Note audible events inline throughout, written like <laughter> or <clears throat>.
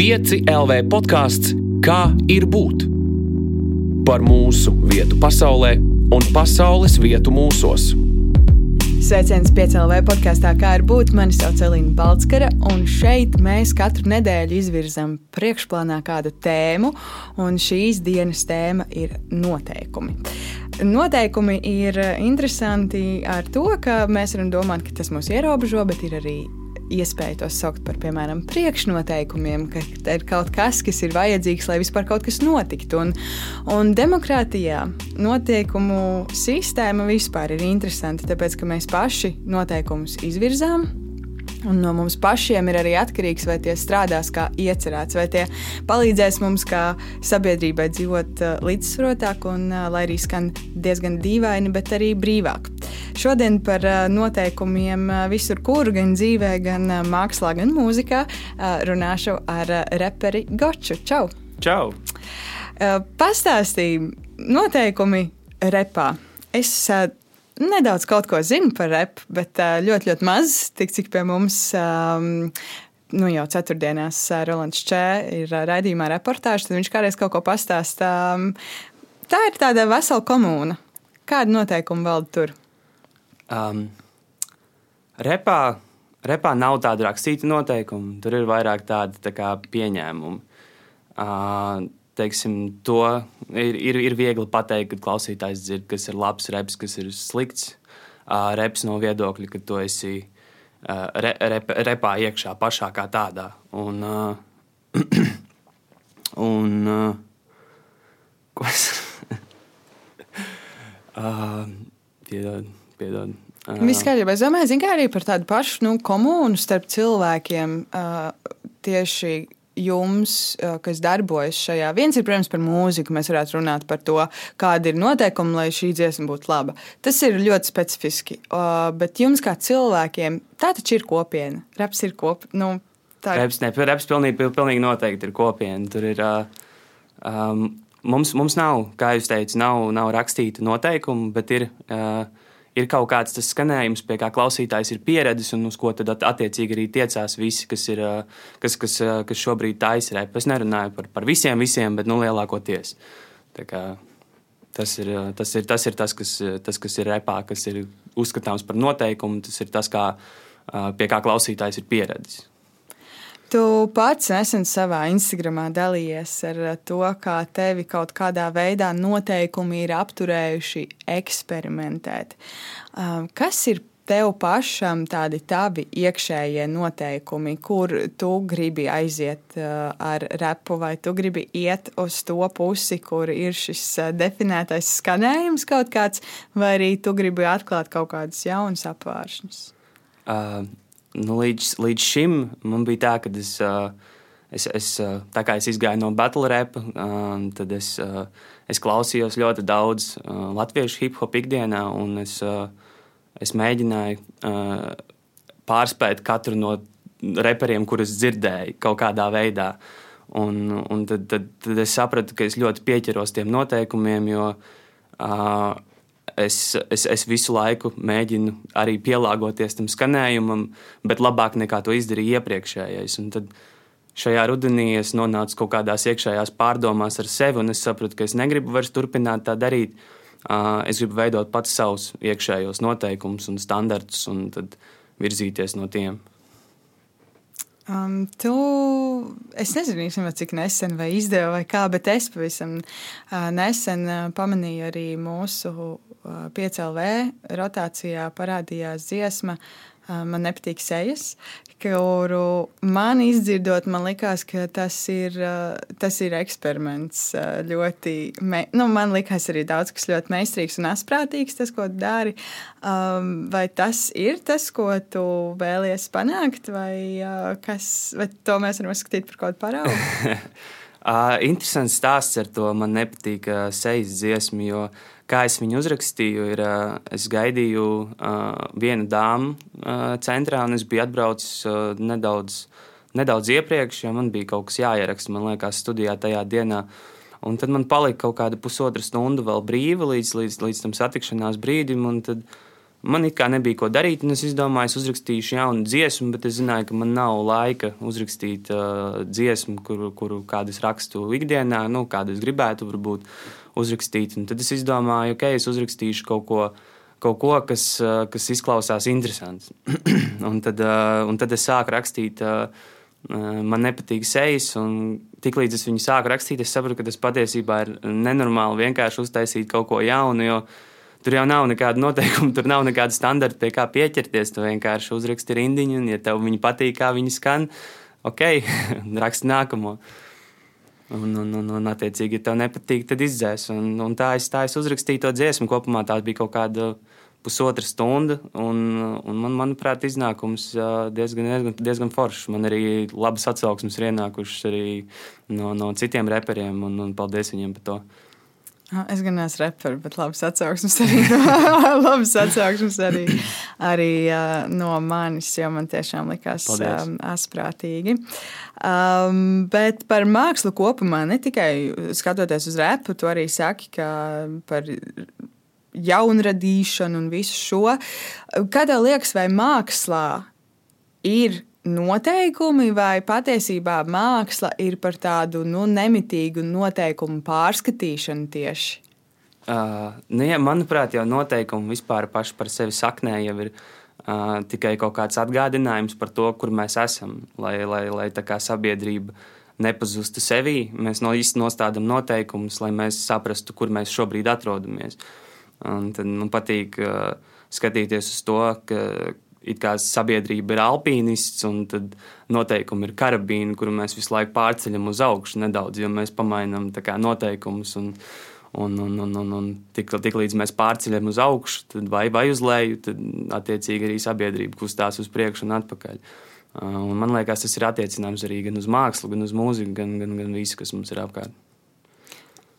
5 LV podkāsts Kā ir būt? Par mūsu vietu pasaulē un pasaules vietu mūsos. Sveiciens piecēlē podkāstā, kā ir būt. Mani sauc Elīna Balskara, un šeit mēs katru nedēļu izvirzam priekšplānā kādu tēmu, un šīs dienas tēma ir noteikumi. Noteikumi ir interesanti ar to, ka mēs varam domāt, ka tas mūs ierobežo, bet ir arī iespēja tos saukt par, piemēram, priekšnoteikumiem, ka ir kaut kas, kas ir vajadzīgs, lai vispār kaut kas notiktu. Un, un demokrātijā noteikumu sistēma vispār ir interesanta, tāpēc ka mēs paši noteikumus izvirzām Un no mums pašiem ir arī atkarīgs, vai tie strādās kā iecerēts, vai tie palīdzēs mums kā sabiedrībai dzīvot uh, līdzsvarotāk un, uh, lai arī skan diezgan dīvaini, bet arī brīvāk. Šodien par uh, noteikumiem visur, kur gan dzīvē, gan mākslā, gan mūzikā runāšu ar reperi Goču. Čau! Čau! Pastāstīja noteikumi repā. Es nedaudz kaut ko zinu par repu, bet ļoti, ļoti maz, tik cik pie mums. Um, nu, jau ceturtdienās Rolands Čē ir raidījumā reportāžs, tad viņš kādreiz kaut ko pastāstā. Tā ir tāda vesela komūna. Kāda noteikuma valda tur? Um, repā, repā nav tāda rakstīta noteikuma. Tur ir vairāk tādi tā kā, pieņēmumi. Uh, teiksim, to ir, ir, ir viegli pateikt, kad klausītājs dzird, kas ir labs reps, kas ir slikts uh, reps no viedokļa, ka tu esi uh, re, rep, repā iekšā pašā kā tādā. Un, uh, <clears throat> un uh, ko es. <laughs> uh, piedod, piedod. Uh, Viss kārtībā. Es domāju, ka arī par tādu pašu nu, komunu starp cilvēkiem uh, tieši jums, kas darbojas šajā? Viens ir, protams, par mūziku. Mēs varētu runāt par to, kāda ir noteikuma, lai šī dziesma būtu laba. Tas ir ļoti specifiski. Bet jums, kā cilvēkiem, tā taču ir kopiena. Reps ir kopiena. Nu, tā ir. Reps, ne, reps pilnīgi, pilnīgi noteikti ir kopiena. Tur ir. Um, mums, mums nav, kā jūs teicāt, nav, nav rakstīta noteikuma, bet ir. Uh, ir kaut kāds tas skanējums, pie kā klausītājs ir pieredzis un uz ko tad attiecīgi arī tiecās visi, kas, ir, kas, kas, kas šobrīd taisa repu. Es nerunāju par, par visiem, visiem, bet nu, lielākoties. Tas ir tas, ir, tas, ir tas, kas, tas, kas ir repā, kas ir uzskatāms par noteikumu. Tas ir tas, kā, pie kā klausītājs ir pieredzis. Tu pats nesen savā Instagramā dalījies ar to, kā tevi kaut kādā veidā noteikumi ir apturējuši eksperimentēt. Um, kas ir tev pašam tādi tavi iekšējie noteikumi, kur tu gribi aiziet uh, ar repu, vai tu gribi iet uz to pusi, kur ir šis uh, definētais skanējums kaut kāds, vai arī tu gribi atklāt kaut kādus jaunus apvāršņus? Uh, nu, līdz, līdz šim man bija tā, ka es, es, es, es izgāju no battle rap, tad es, es klausījos ļoti daudz latviešu hip hop ikdienā, un es, es mēģināju pārspēt katru no reperiem, kurus dzirdēju kaut kādā veidā. Un, un tad, tad, tad es sapratu, ka es ļoti pieķeros tiem noteikumiem, jo uh, es, es, es visu laiku mēģinu arī pielāgoties tam skanējumam, bet labāk nekā to izdarīja iepriekšējais. Un tad šajā rudenī es nonācu kaut kādās iekšējās pārdomās ar sevi, un es sapratu, ka es negribu vairs turpināt tā darīt. Es gribu veidot pats savus iekšējos noteikumus un standartus, un tad virzīties no tiem. Um, tu, es nezinu, īstenībā, cik nesen vai izdeva vai kā, bet es pavisam uh, nesen uh, pamanīju arī mūsu uh, 5LV rotācijā parādījās dziesma uh, Man nepatīk sejas, kuru man izdzirdot, man likās, ka tas ir, tas ir eksperiments. Ļoti, me, nu, man likās arī daudz kas ļoti meistarīgs un asprātīgs, tas, ko dari. Um, vai tas ir tas, ko tu vēlies panākt, vai, kas, vai to mēs varam uzskatīt par kaut kādu paraugu? uh, <laughs> interesants stāsts ar to man nepatīk uh, sejas dziesmu, jo kā es viņu uzrakstīju, ir, es gaidīju vienu dāmu centrā, un es biju atbraucis nedaudz, nedaudz iepriekš, jo man bija kaut kas jāieraksta, man liekas, studijā tajā dienā. Un tad man palika kaut kāda pusotra stunda vēl brīva līdz, līdz, līdz tam satikšanās brīdim, Man it kā nebija ko darīt, un es izdomāju, es uzrakstīšu jaunu dziesmu, bet es zināju, ka man nav laika uzrakstīt uh, dziesmu, kuru, kuru kādu es rakstu ikdienā, nu, kādu es gribētu varbūt uzrakstīt. Un tad es izdomāju, okay, es uzrakstīšu kaut ko, kaut ko kas, uh, kas izklausās interesants. <clears throat> un, tad, uh, un tad es sāku rakstīt. Uh, man nepatīk sejas, un tiklīdz es viņu sāku rakstīt, es sapratu, ka tas patiesībā ir nenormāli vienkārši uztaisīt kaut ko jaunu. Jo Tur jau nav nekāda <laughs> noteikuma, tur nav nekāda standarta, pie kā pieķerties. Tu vienkārši uzraksti rindiņu, un, ja tev viņa patīk, kā viņa skan, ok, <laughs> raksti nākamo. Un, un, un, un attiecīgi, ja tev nepatīk, tad izdzēs. Un, un tā es, tā es uzrakstīju to dziesmu. Kopumā tā bija kaut kāda pusotra stunda. Un, un man, manuprāt, iznākums diezgan, diezgan, diezgan foršs. Man arī labas atsauksmes ir ienākušas arī no, no citiem reperiem, un, un paldies viņiem par to. Es gan neesmu reperis, bet labs atsauksmes arī, <laughs> <laughs> labs atsauksmes arī, arī uh, no manis, jo man tiešām likās um, asprātīgi. Um, bet par mākslu kopumā, ne tikai skatoties uz repu, tu arī saki, ka par jaunradīšanu un visu šo. Kā tev liekas, vai mākslā ir noteikumi, vai patiesībā māksla ir par tādu nu, nemitīgu noteikumu pārskatīšanu tieši? Uh, nu, ja, manuprāt, jau noteikumi vispār paši par sevi saknē jau ir uh, tikai kaut kāds atgādinājums par to, kur mēs esam, lai, lai, lai tā kā sabiedrība nepazustu sevī. Mēs no īsti nostādām noteikumus, lai mēs saprastu, kur mēs šobrīd atrodamies. Un tad man patīk uh, skatīties uz to, ka it kā sabiedrība ir alpīnists, un tad noteikumi ir karabīni, kuru mēs visu laiku pārceļam uz augšu nedaudz, jo mēs pamainām noteikumus. Un, un, un, un, un, un tik, tik līdz mēs pārceļam uz augšu, tad vai, vai uz leju, tad attiecīgi arī sabiedrība kustās uz priekšu un atpakaļ. Uh, un man liekas, tas ir attiecināms arī gan uz mākslu, gan uz mūziku, gan, gan, gan visu, kas mums ir apkārt.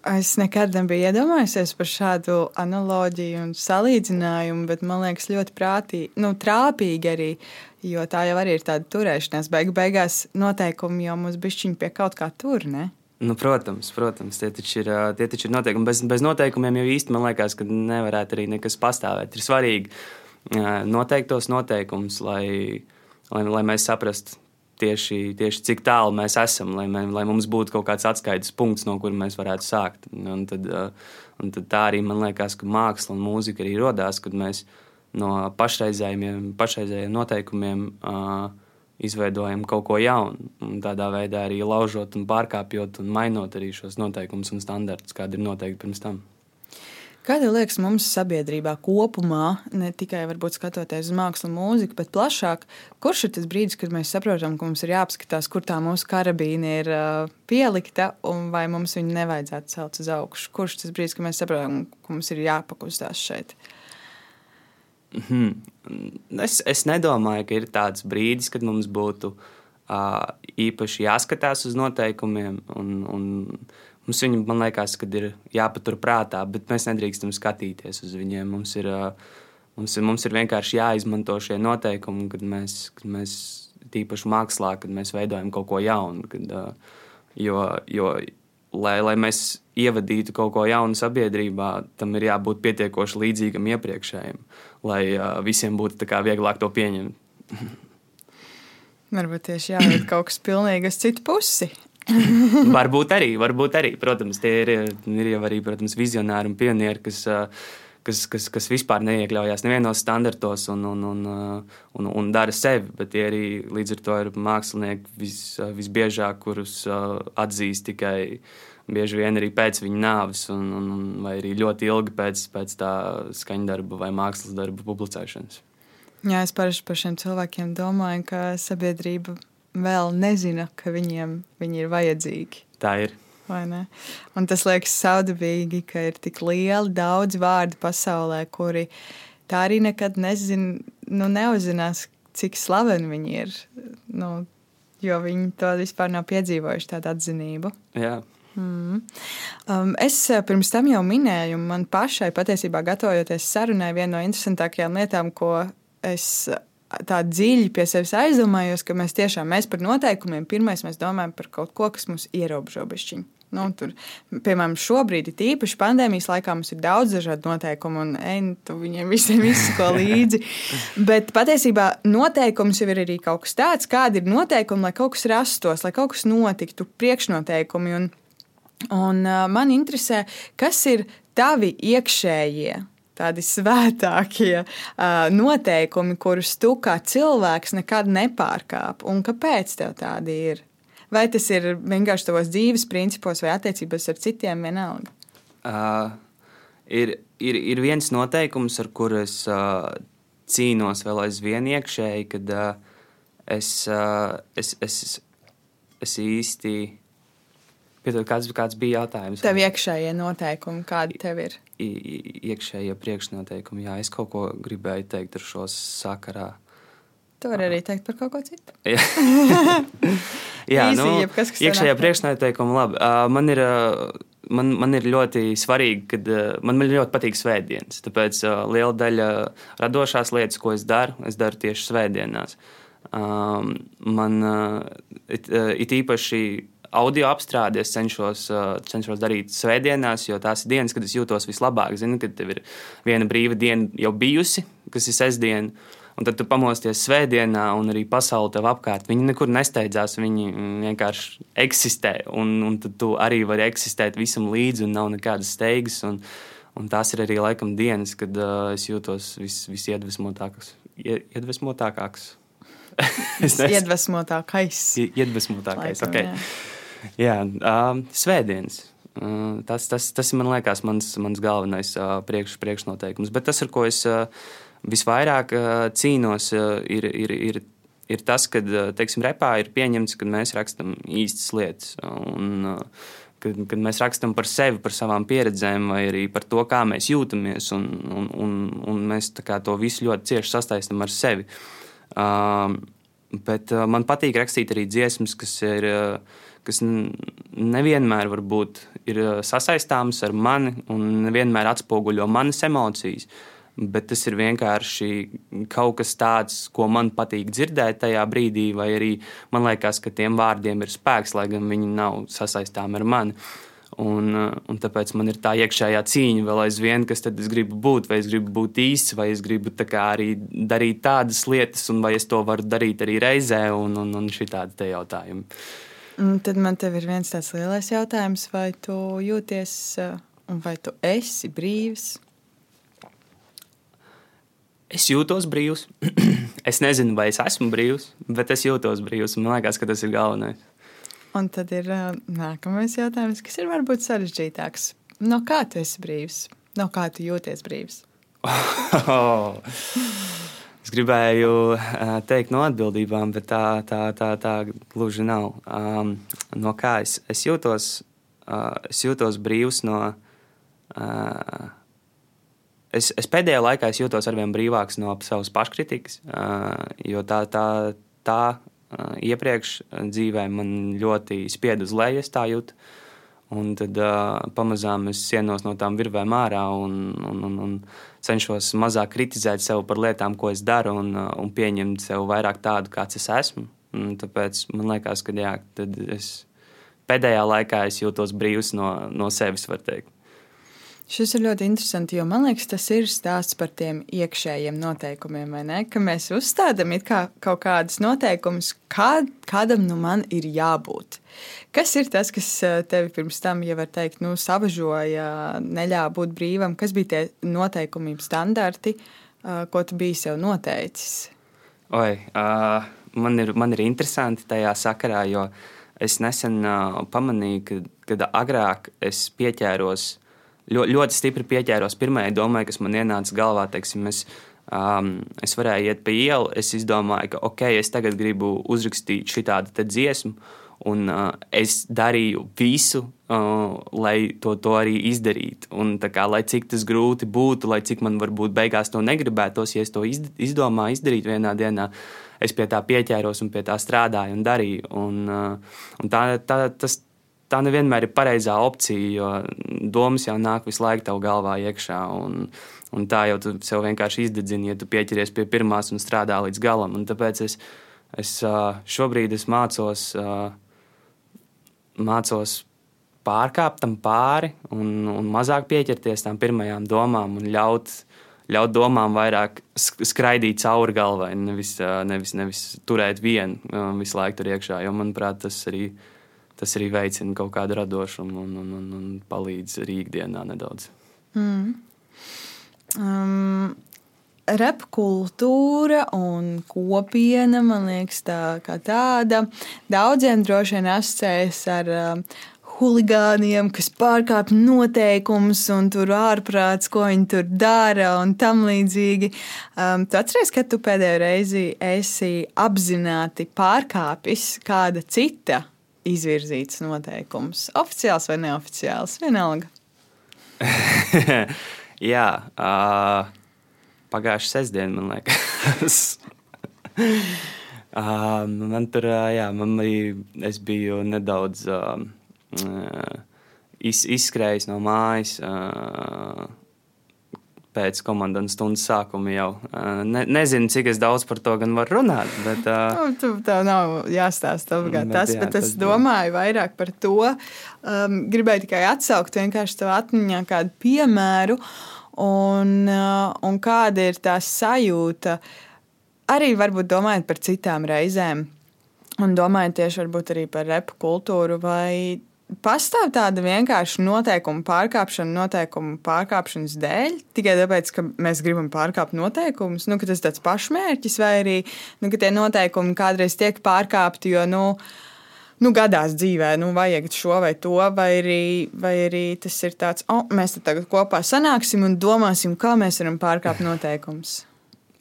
Es nekad nebiju iedomājies par šādu analoģiju un salīdzinājumu, bet man liekas, ļoti prātīgi, nu, trāpīgi arī. Jo tā jau arī ir tāda turēšanās. Beigu, beigās noteikumi jau mums bišķiņi pie kaut kā tur. Ne? Nu, protams, protams, tie taču ir, tie taču ir noteikumi. Bez, bez noteikumiem jau īsti man liekas, ka nevarētu arī nekas pastāvēt. Ir svarīgi noteikt tos noteikumus, lai, lai, lai mēs saprastu, tieši, tieši cik tālu mēs esam, lai, mē, lai mums būtu kaut kāds atskaites punkts, no kura mēs varētu sākt. Un tad, un tad tā arī man liekas, ka māksla un mūzika arī radās, kad mēs no pašreizējiem, pašreizējiem noteikumiem uh, izveidojam kaut ko jaunu. Un tādā veidā arī laužot un pārkāpjot un mainot arī šos noteikumus un standartus, kādi ir noteikti pirms tam. Kāda liekas mums sabiedrībā kopumā, ne tikai varbūt skatoties uz mākslu mūziku, bet plašāk, kurš ir tas brīdis, kad mēs saprotam, ka mums ir jāapskatās, kur tā mūsu karabīna ir uh, pielikta un vai mums viņu nevajadzētu celt uz augšu? Kurš tas brīdis, kad mēs saprotam, ka mums ir jāpakustās šeit? Hmm. Es, es nedomāju, ka ir tāds brīdis, kad mums būtu uh, īpaši jāskatās uz noteikumiem un, un Mums viņi, man liekas, ir jāpatur prātā, bet mēs nedrīkstam skatīties uz viņiem. Mums ir, mums ir, mums ir vienkārši jāizmanto šie noteikumi, kad mēs, kad mēs tīpaši mākslā, kad mēs veidojam kaut ko jaunu. Kad, jo, jo, lai, lai mēs ievadītu kaut ko jaunu sabiedrībā, tam ir jābūt pietiekoši līdzīgam iepriekšējam, lai visiem būtu vieglāk to pieņemt. Varbūt tieši jāiet kaut kas pilnīgi uz citu pusi. <laughs> varbūt arī, varbūt arī. Protams, tie ir, ir jau arī protams, vizionāri un pionieri, kas, kas, kas, kas vispār neiekļaujas nevienos standartos un, un, un, un, un dara sevi. Bet tie arī līdz ar to ir mākslinieki vis, visbiežāk, kurus atzīst tikai bieži vien arī pēc viņa nāves, un, un, vai arī ļoti ilgi pēc, pēc tā skaņdarba vai mākslas darba publicēšanas. Jā, es parasti par šiem cilvēkiem domāju, ka sabiedrība vēl nezina, ka viņiem viņi ir vajadzīgi. Tā ir. Un tas liekas saudabīgi, ka ir tik lieli daudz vārdu pasaulē, kuri tā arī nekad nezin, nu, neuzzinās, cik slaveni viņi ir. Nu, jo viņi to vispār nav piedzīvojuši, tādu atzinību. Jā. Mm. Um, es eh, pirms tam jau minēju, man pašai patiesībā gatavojoties sarunai, viena no interesantākajām lietām, ko es tā dziļi pie sevis aizdomājos, ka mēs tiešām mēs par noteikumiem pirmais domājam par kaut ko, kas mums ierobežo bišķiņu. Nu, tur, piemēram, šobrīd ir īpaši pandēmijas laikā mums ir daudz dažādu noteikumu, un ej, nu, tu viņiem visiem <laughs> izsako līdzi. Bet patiesībā noteikums jau ir arī kaut kas tāds, kādi ir noteikumi, lai kaut kas rastos, lai kaut kas notiktu, priekšnoteikumi. Un, un man interesē, kas ir tavi iekšējie tādi svētākie noteikumi, kurus tu kā cilvēks nekad nepārkāp. Un kāpēc tev tādi ir? Vai tas ir vienkārši tavos dzīves principos vai attiecībās ar citiem vienalga? Uh, ir, ir, ir viens noteikums, ar kuru es uh, cīnos vēl aizvien iekšēji, kad uh, es, uh, es, es, es īsti. Piedod, kāds, kāds bija jautājums? Tev iekšējie noteikumi, kādi tev ir? iekšējie priekšnoteikumi. Jā, es kaut ko gribēju teikt ar šo sakarā. Tu vari arī teikt par kaut ko citu. <laughs> <laughs> Jā, Easy, nu, jebkas, iekšējā priekšnoteikuma labi. Uh, man ir. Uh, man, man ir ļoti svarīgi, ka uh, man, man ļoti patīk svētdienas. Tāpēc uh, liela daļa radošās lietas, ko es daru, es daru tieši svētdienās. Um, man uh, it, uh, it īpaši audio apstrādi es cenšos, uh, cenšos darīt svētdienās, jo tās ir dienas, kad es jūtos vislabāk. Zinu, kad tev ir viena brīva diena jau bijusi, kas ir sestdiena. Un tad tu pamosties svētdienā, un arī pasaule tev apkārt. Viņi nekur nesteidzās, viņi vienkārši eksistē. Un, un tad tu arī vari eksistēt visam līdzi, un nav nekādas steigas. Un, un tās ir arī laikam dienas, kad uh, es jūtos vis, visiedvesmotākāks. Iedvesmotākāks. <laughs> es nezinu, iedvesmotākais. Iedvesmotākais. Laikam, okay. jā. Jā, um, svētdienas. Uh, tas, tas, tas man liekas, mans, mans galvenais uh, priekš, priekšnoteikums. Bet tas, ar ko es uh, visvairāk uh, cīnos, uh, ir, ir, ir, ir tas, ka, teiksim, repā ir pieņemts, ka mēs rakstam īstas lietas. Un, uh, kad, kad mēs rakstām par sevi, par savām pieredzēm, vai arī par to, kā mēs jūtamies, un, un, un, un mēs to visu ļoti cieši sasaistām ar sevi. Uh, bet uh, man patīk rakstīt arī dziesmas, kas ir. Uh, kas nevienmēr varbūt ir sasaistāms ar mani un nevienmēr atspoguļo manas emocijas. Bet tas ir vienkārši kaut kas tāds, ko man patīk dzirdēt tajā brīdī, vai arī man liekas, ka tiem vārdiem ir spēks, lai gan viņi nav sasaistāmi ar mani. Un, un tāpēc man ir tā iekšējā cīņa vēl aizvien, kas tad es gribu būt, vai es gribu būt īsts, vai es gribu arī darīt tādas lietas, un vai es to varu darīt arī reizē, un, un, un šī tāda jautājuma. Un tad man te ir viens tāds lielais jautājums, vai tu jūties, eh, un vai tu esi brīvs? Es jūtos brīvs. <clears throat> es nezinu, vai es esmu brīvs, bet es jūtos brīvs. Man liekas, ka tas ir galvenais. Un tad ir uh, nākamais jautājums, kas ir varbūt sarežģītāks. No kā tu esi brīvs? No kā tu jūties brīvs? <laughs> <laughs> Es gribēju uh, teikt no atbildībām, bet tā, tā, tā, tā gluži nav. Um, no kā es, es, jūtos, uh, es jūtos brīvs no. Uh, es, es pēdējā laikā es jūtos arvien brīvāks no savas paškritikas, uh, jo tā, tā, tā uh, iepriekš dzīvē man ļoti spieda uz leju, es tā jūtu. Un tad uh, pamazām es sienos no tām virvēm ārā un, un, un, un cenšos mazāk kritizēt sevi par lietām, ko es daru, un, un pieņemt sevi vairāk tādu, kāds es esmu. Un tāpēc man liekas, ka jā, es pēdējā laikā es jūtos brīvs no, no sevis, var teikt. Šis ir ļoti interesants, jo man liekas, tas ir stāsts par tiem iekšējiem noteikumiem, vai ne? Ka mēs uzstādām kā kaut kādus noteikumus, kā, kādam nu man ir jābūt. Kas ir tas, kas eh, tevi pirms tam, ja var teikt, nu, savažoja, neļāva būt brīvam? Kas bija tie noteikumi, standarti, eh, ko tu biji sev noteicis? Oi, uh, man, ir, man ir interesanti tajā sakarā, jo es nesen uh, pamanīju, ka, kad agrāk es pieķēros ļoti, ļoti stipri pieķēros pirmajai domai, kas man ienāca galvā. Teiksim, es, um, es varēju iet pa ielu, es izdomāju, ka ok, es tagad gribu uzrakstīt šādu dziesmu. Un uh, es darīju visu, uh, lai to, to arī izdarītu. Un, kā, lai cik tas grūti būtu, lai cik man varbūt beigās to negribētos, ja es to izdomāju izdarīt vienā dienā, es pie tā pieķēros un pie tā strādāju un darīju. Un, uh, un tā, tā, tas, tā nevienmēr ir pareizā opcija, jo domas jau nāk visu laiku tev galvā iekšā. Un, un tā jau tu sev vienkārši izdedzini, ja tu pieķeries pie pirmās un strādā līdz galam. Un tāpēc es, es šobrīd es mācos, mācos pārkāpt tam pāri un, un mazāk pieķerties tam pirmajām domām un ļaut, ļaut domām vairāk skraidīt cauri galvai, nevis, nevis, nevis turēt vienu visu laiku tur iekšā. Jo, manuprāt, tas arī, tas arī veicina kaut kādu radošumu un, un, un, un palīdz rīkdienā nedaudz. Mm. Um, repkultūra un kopiena, man liekas, tā kā tāda. Daudziem droši vien asociējas ar uh, huligāniem, kas pārkāpj noteikumus un tur ārprāts, ko viņi tur dara un tam līdzīgi. Um, tu atceries, kad tu pēdējo reizi esi apzināti pārkāpis kāda cita izvirzīts noteikums? Oficiāls vai neoficiāls? Vienalga. <laughs> Jā, uh, pagājušā sestdiena, man liekas. <laughs> uh, man tur, uh, jā, man es biju nedaudz. Uh, iz, izskrējis no mājas pēc komandas stundas sākuma jau. Ne, nezinu, cik daudz par to gan var runāt. Bet, nu, tu, tev nav jāstāsta obligāti tas, jā, bet es domāju vairāk par to. Um, gribēju tikai atsaukt vienkārši tev atmiņā kādu piemēru un, uh, un kāda ir tā sajūta. Arī varbūt domājot par citām reizēm. Un domājot tieši arī par repu kultūru, vai pastāv tāda vienkārša noteikuma pārkāpšana, noteikuma pārkāpšanas dēļ, tikai tāpēc, ka mēs gribam pārkāpt noteikumus, nu, tas ir tāds pašmērķis, vai arī nu, tie noteikumi kādreiz tiek pārkāpti, jo nu, nu, gadās dzīvē, nu, vajag šo vai to, vai arī, vai arī tas ir tāds, oh, mēs tagad kopā sanāksim un domāsim, kā mēs varam pārkāpt noteikumus.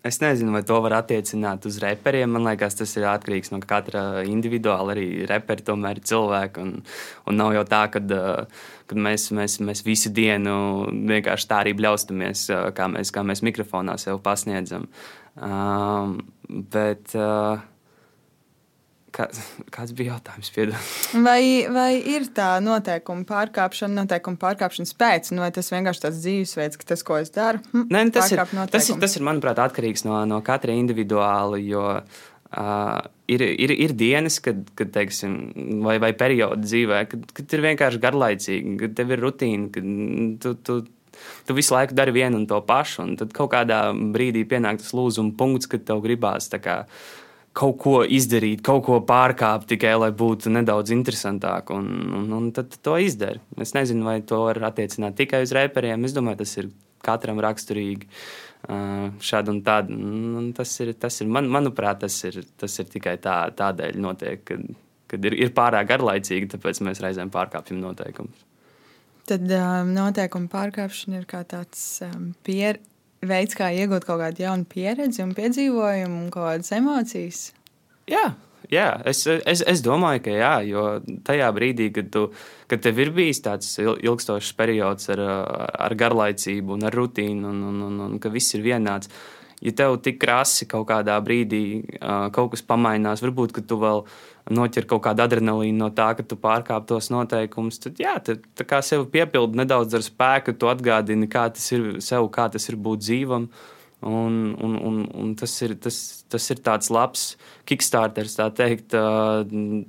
Es nezinu, vai to var attiecināt uz reperiem. Man liekas, tas ir atkarīgs no katra individuāla. Arī reperi tomēr ir cilvēki. Un, un nav jau tā, ka mēs, mēs, mēs visu dienu vienkārši tā arī bļaustamies, kā mēs, kā mēs mikrofonā sev pasniedzam. Um, bet, uh, Kā, kāds bija jautājums? Vai, vai ir tā noteikuma pārkāpšana, noteikuma pārkāpšanas pēc, nu, vai tas vienkārši tāds dzīvesveids, ka tas, ko es daru, hm, Nē, nu, tas, ir, tas, ir, tas ir, manuprāt, atkarīgs no, no katra individuāli. Jo, Uh, ir, ir, ir dienas, kad, kad teiksim, vai, vai periodi dzīvē, kad, kad ir vienkārši garlaicīgi, kad tev ir rutīna, kad tu, tu, tu visu laiku dari vienu un to pašu. Un tad kaut kādā brīdī pienāk tas lūzuma punkts, kad tev gribās kā, kaut ko izdarīt, kaut ko pārkāpt, tikai lai būtu nedaudz interesantāk. Un, un, un tad to izdara. Es nezinu, vai to var attiecināt tikai uz reperiem. Es domāju, tas ir katram raksturīgi. Šādi un tādi. Un tas ir, tas ir man, manuprāt, tas ir, tas ir tikai tā, tādēļ, notiek, kad, kad ir, ir pārāk garlaicīgi, tāpēc mēs reizēm pārkāpjam noteikumus. Tad um, noteikuma pārkāpšana ir kā tāds um, pier, veids, kā iegūt kaut kādu jaunu pieredzi un piedzīvojumu un kādas emocijas. Jā, jā es, es, es domāju, ka jā, jo tajā brīdī, kad, tu, kad tev ir bijis tāds ilgstošs periods ar, ar garlaicību un ar rutīnu, un, un, un, un ka viss ir vienāds, ja tev tik krasi kaut kādā brīdī kaut kas pamainās, varbūt tu vēl noķer kaut kādu adrenalīnu no tā, ka tu pārkāp tos noteikumus, tad jā, tad, tā kā sev piepildi nedaudz ar spēku, tu atgādini, kā tas ir sev, kā tas ir būt dzīvam. Un, un, un, un tas, ir, tas, tas ir tāds labs kickstarters, tā teikt,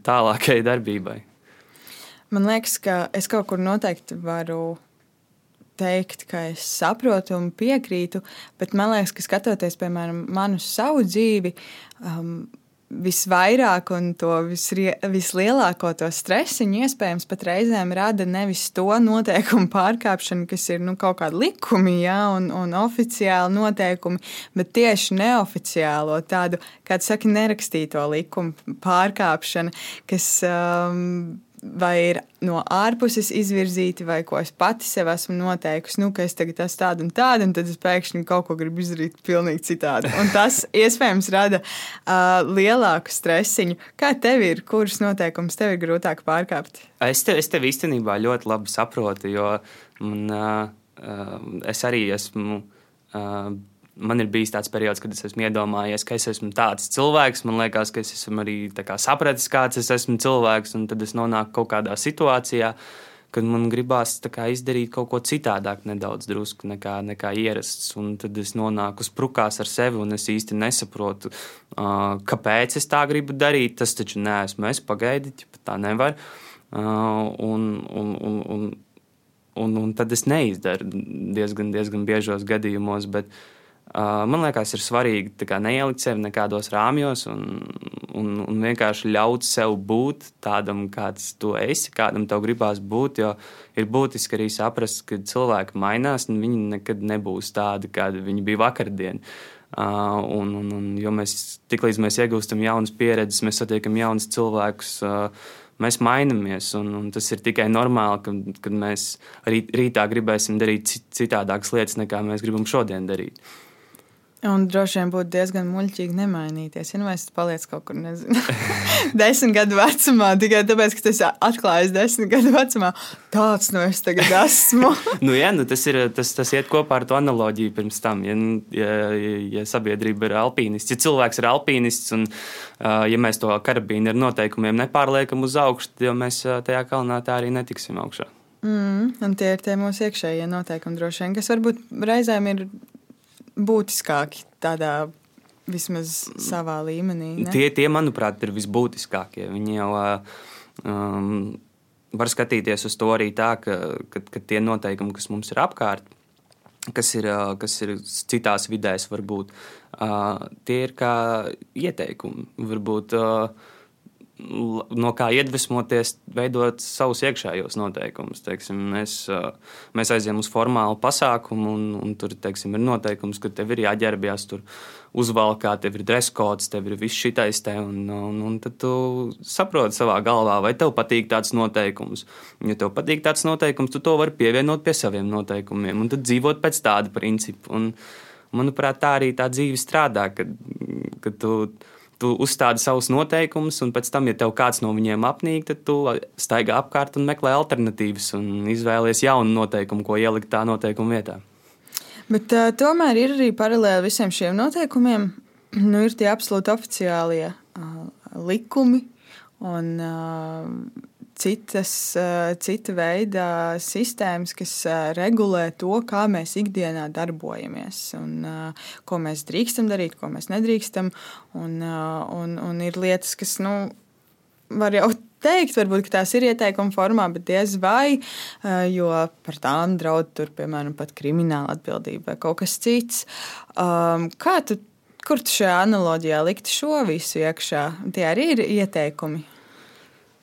tālākajai darbībai. Man liekas, ka es kaut kur noteikti varu teikt, ka es saprotu un piekrītu, bet man liekas, ka skatoties, piemēram, manu savu dzīvi, um, visvairāk un to visrie, vislielāko to stresiņu iespējams pat reizēm rada nevis to noteikumu pārkāpšana, kas ir nu, kaut kādi likumi ja, un, un oficiāli noteikumi, bet tieši neoficiālo tādu, kāds saka, nerakstīto likumu pārkāpšana, kas. Um, vai ir no ārpuses izvirzīti, vai ko es pati sev esmu noteikusi, nu, ka es tagad esmu tāda un tāda, un tad es pēkšņi kaut ko gribu izdarīt pilnīgi citādi. Un tas <laughs> iespējams rada uh, lielāku stresiņu. Kā tev ir, kurus noteikumus tev ir grūtāk pārkāpt? Es tev, es tev īstenībā ļoti labi saprotu, jo man, uh, es arī esmu. Uh, man ir bijis tāds periods, kad es esmu iedomājies, ka es esmu tāds cilvēks. Man liekas, ka es esmu arī kā, sapratis, kāds es esmu cilvēks, un tad es nonāku kaut kādā situācijā. Kad man gribās kā, izdarīt kaut ko citādāk, nedaudz drusku nekā, nekā ierasts. Un tad es nonāku sprukās ar sevi, un es īsti nesaprotu, uh, kāpēc es tā gribu darīt. Tas taču neesmu es, pagaidiet, tā nevar. Un, un, un, un, un, un tad es neizdaru diezgan, diezgan biežos gadījumos. Bet, uh, man liekas, ir svarīgi kā, neielikt sevi nekādos rāmjos un, un, un vienkārši ļaut sev būt tādam, kāds tu esi, kādam tev gribās būt. Jo ir būtiski arī saprast, ka cilvēki mainās, un viņi nekad nebūs tādi, kādi viņi bija vakardien. Uh, un, un, un, jo mēs tiklīdz mēs iegūstam jaunas pieredzes, mēs satiekam jaunus cilvēkus. Uh, mēs mainamies. Un, un tas ir tikai normāli, ka, kad mēs rīt, rītā gribēsim darīt citādākas lietas, nekā mēs gribam šodien darīt. Un droši vien būtu diezgan muļķīgi nemainīties. Ja nu es palieku kaut kur, nezinu, <laughs> desmit gadu vecumā, tikai tāpēc, ka tas atklājas desmit gadu vecumā, tāds no es tagad esmu. <laughs> nu, jā, nu, tas, ir, tas, tas iet kopā ar to analoģiju pirms tam. Ja, ja, ja sabiedrība ir alpīnists, ja cilvēks ir alpīnists un ja mēs to karabīnu ar noteikumiem nepārliekam uz augšu, tad mēs tajā kalnā tā arī netiksim augšā. Mm, un tie ir tie mūsu iekšējie noteikumi, droši vien, kas varbūt reizēm ir būtiskāki tādā vismaz savā līmenī. Ne? Tie, tie, manuprāt, ir visbūtiskākie. Viņi jau um, var skatīties uz to arī tā, ka, ka, ka tie noteikumi, kas mums ir apkārt, kas ir, kas ir citās vidēs, varbūt uh, tie ir kā ieteikumi. Varbūt, uh, no kā iedvesmoties, veidot savus iekšējos noteikumus. Teiksim, mēs, mēs aizjām uz formālu pasākumu, un, un tur teiksim, ir noteikums, ka tev ir jāģērbjas, tur uzvalkā, tev ir dreskods, tev ir viss šitais te, un, un, un tad tu saproti savā galvā, vai tev patīk tāds noteikums. Ja tev patīk tāds noteikums, tu to vari pievienot pie saviem noteikumiem, un tad dzīvot pēc tāda principa. Un, manuprāt, tā arī tā dzīve strādā, kad, kad tu tu uzstādi savus noteikumus, un pēc tam, ja tev kāds no viņiem apnīk, tad tu staigā apkārt un meklē alternatīvas un izvēlies jaunu noteikumu, ko ielikt tā noteikuma vietā. Bet uh, tomēr ir arī paralēli visiem šiem noteikumiem, nu, ir tie absolūti oficiālie uh, likumi un uh, citas, eh, cita veida sistēmas, kas eh, regulē to, kā mēs ikdienā darbojamies, un eh, ko mēs drīkstam darīt, ko mēs nedrīkstam. Un, un, un ir lietas, kas, nu, var jau teikt, varbūt tās ir ieteikuma formā, bet diez vai, jo par tām draud tur, piemēram, pat krimināla atbildība vai kaut kas cits. Um, kā tu, kur tu šajā analoģijā liktu šo visu iekšā? Tie arī ir ieteikumi.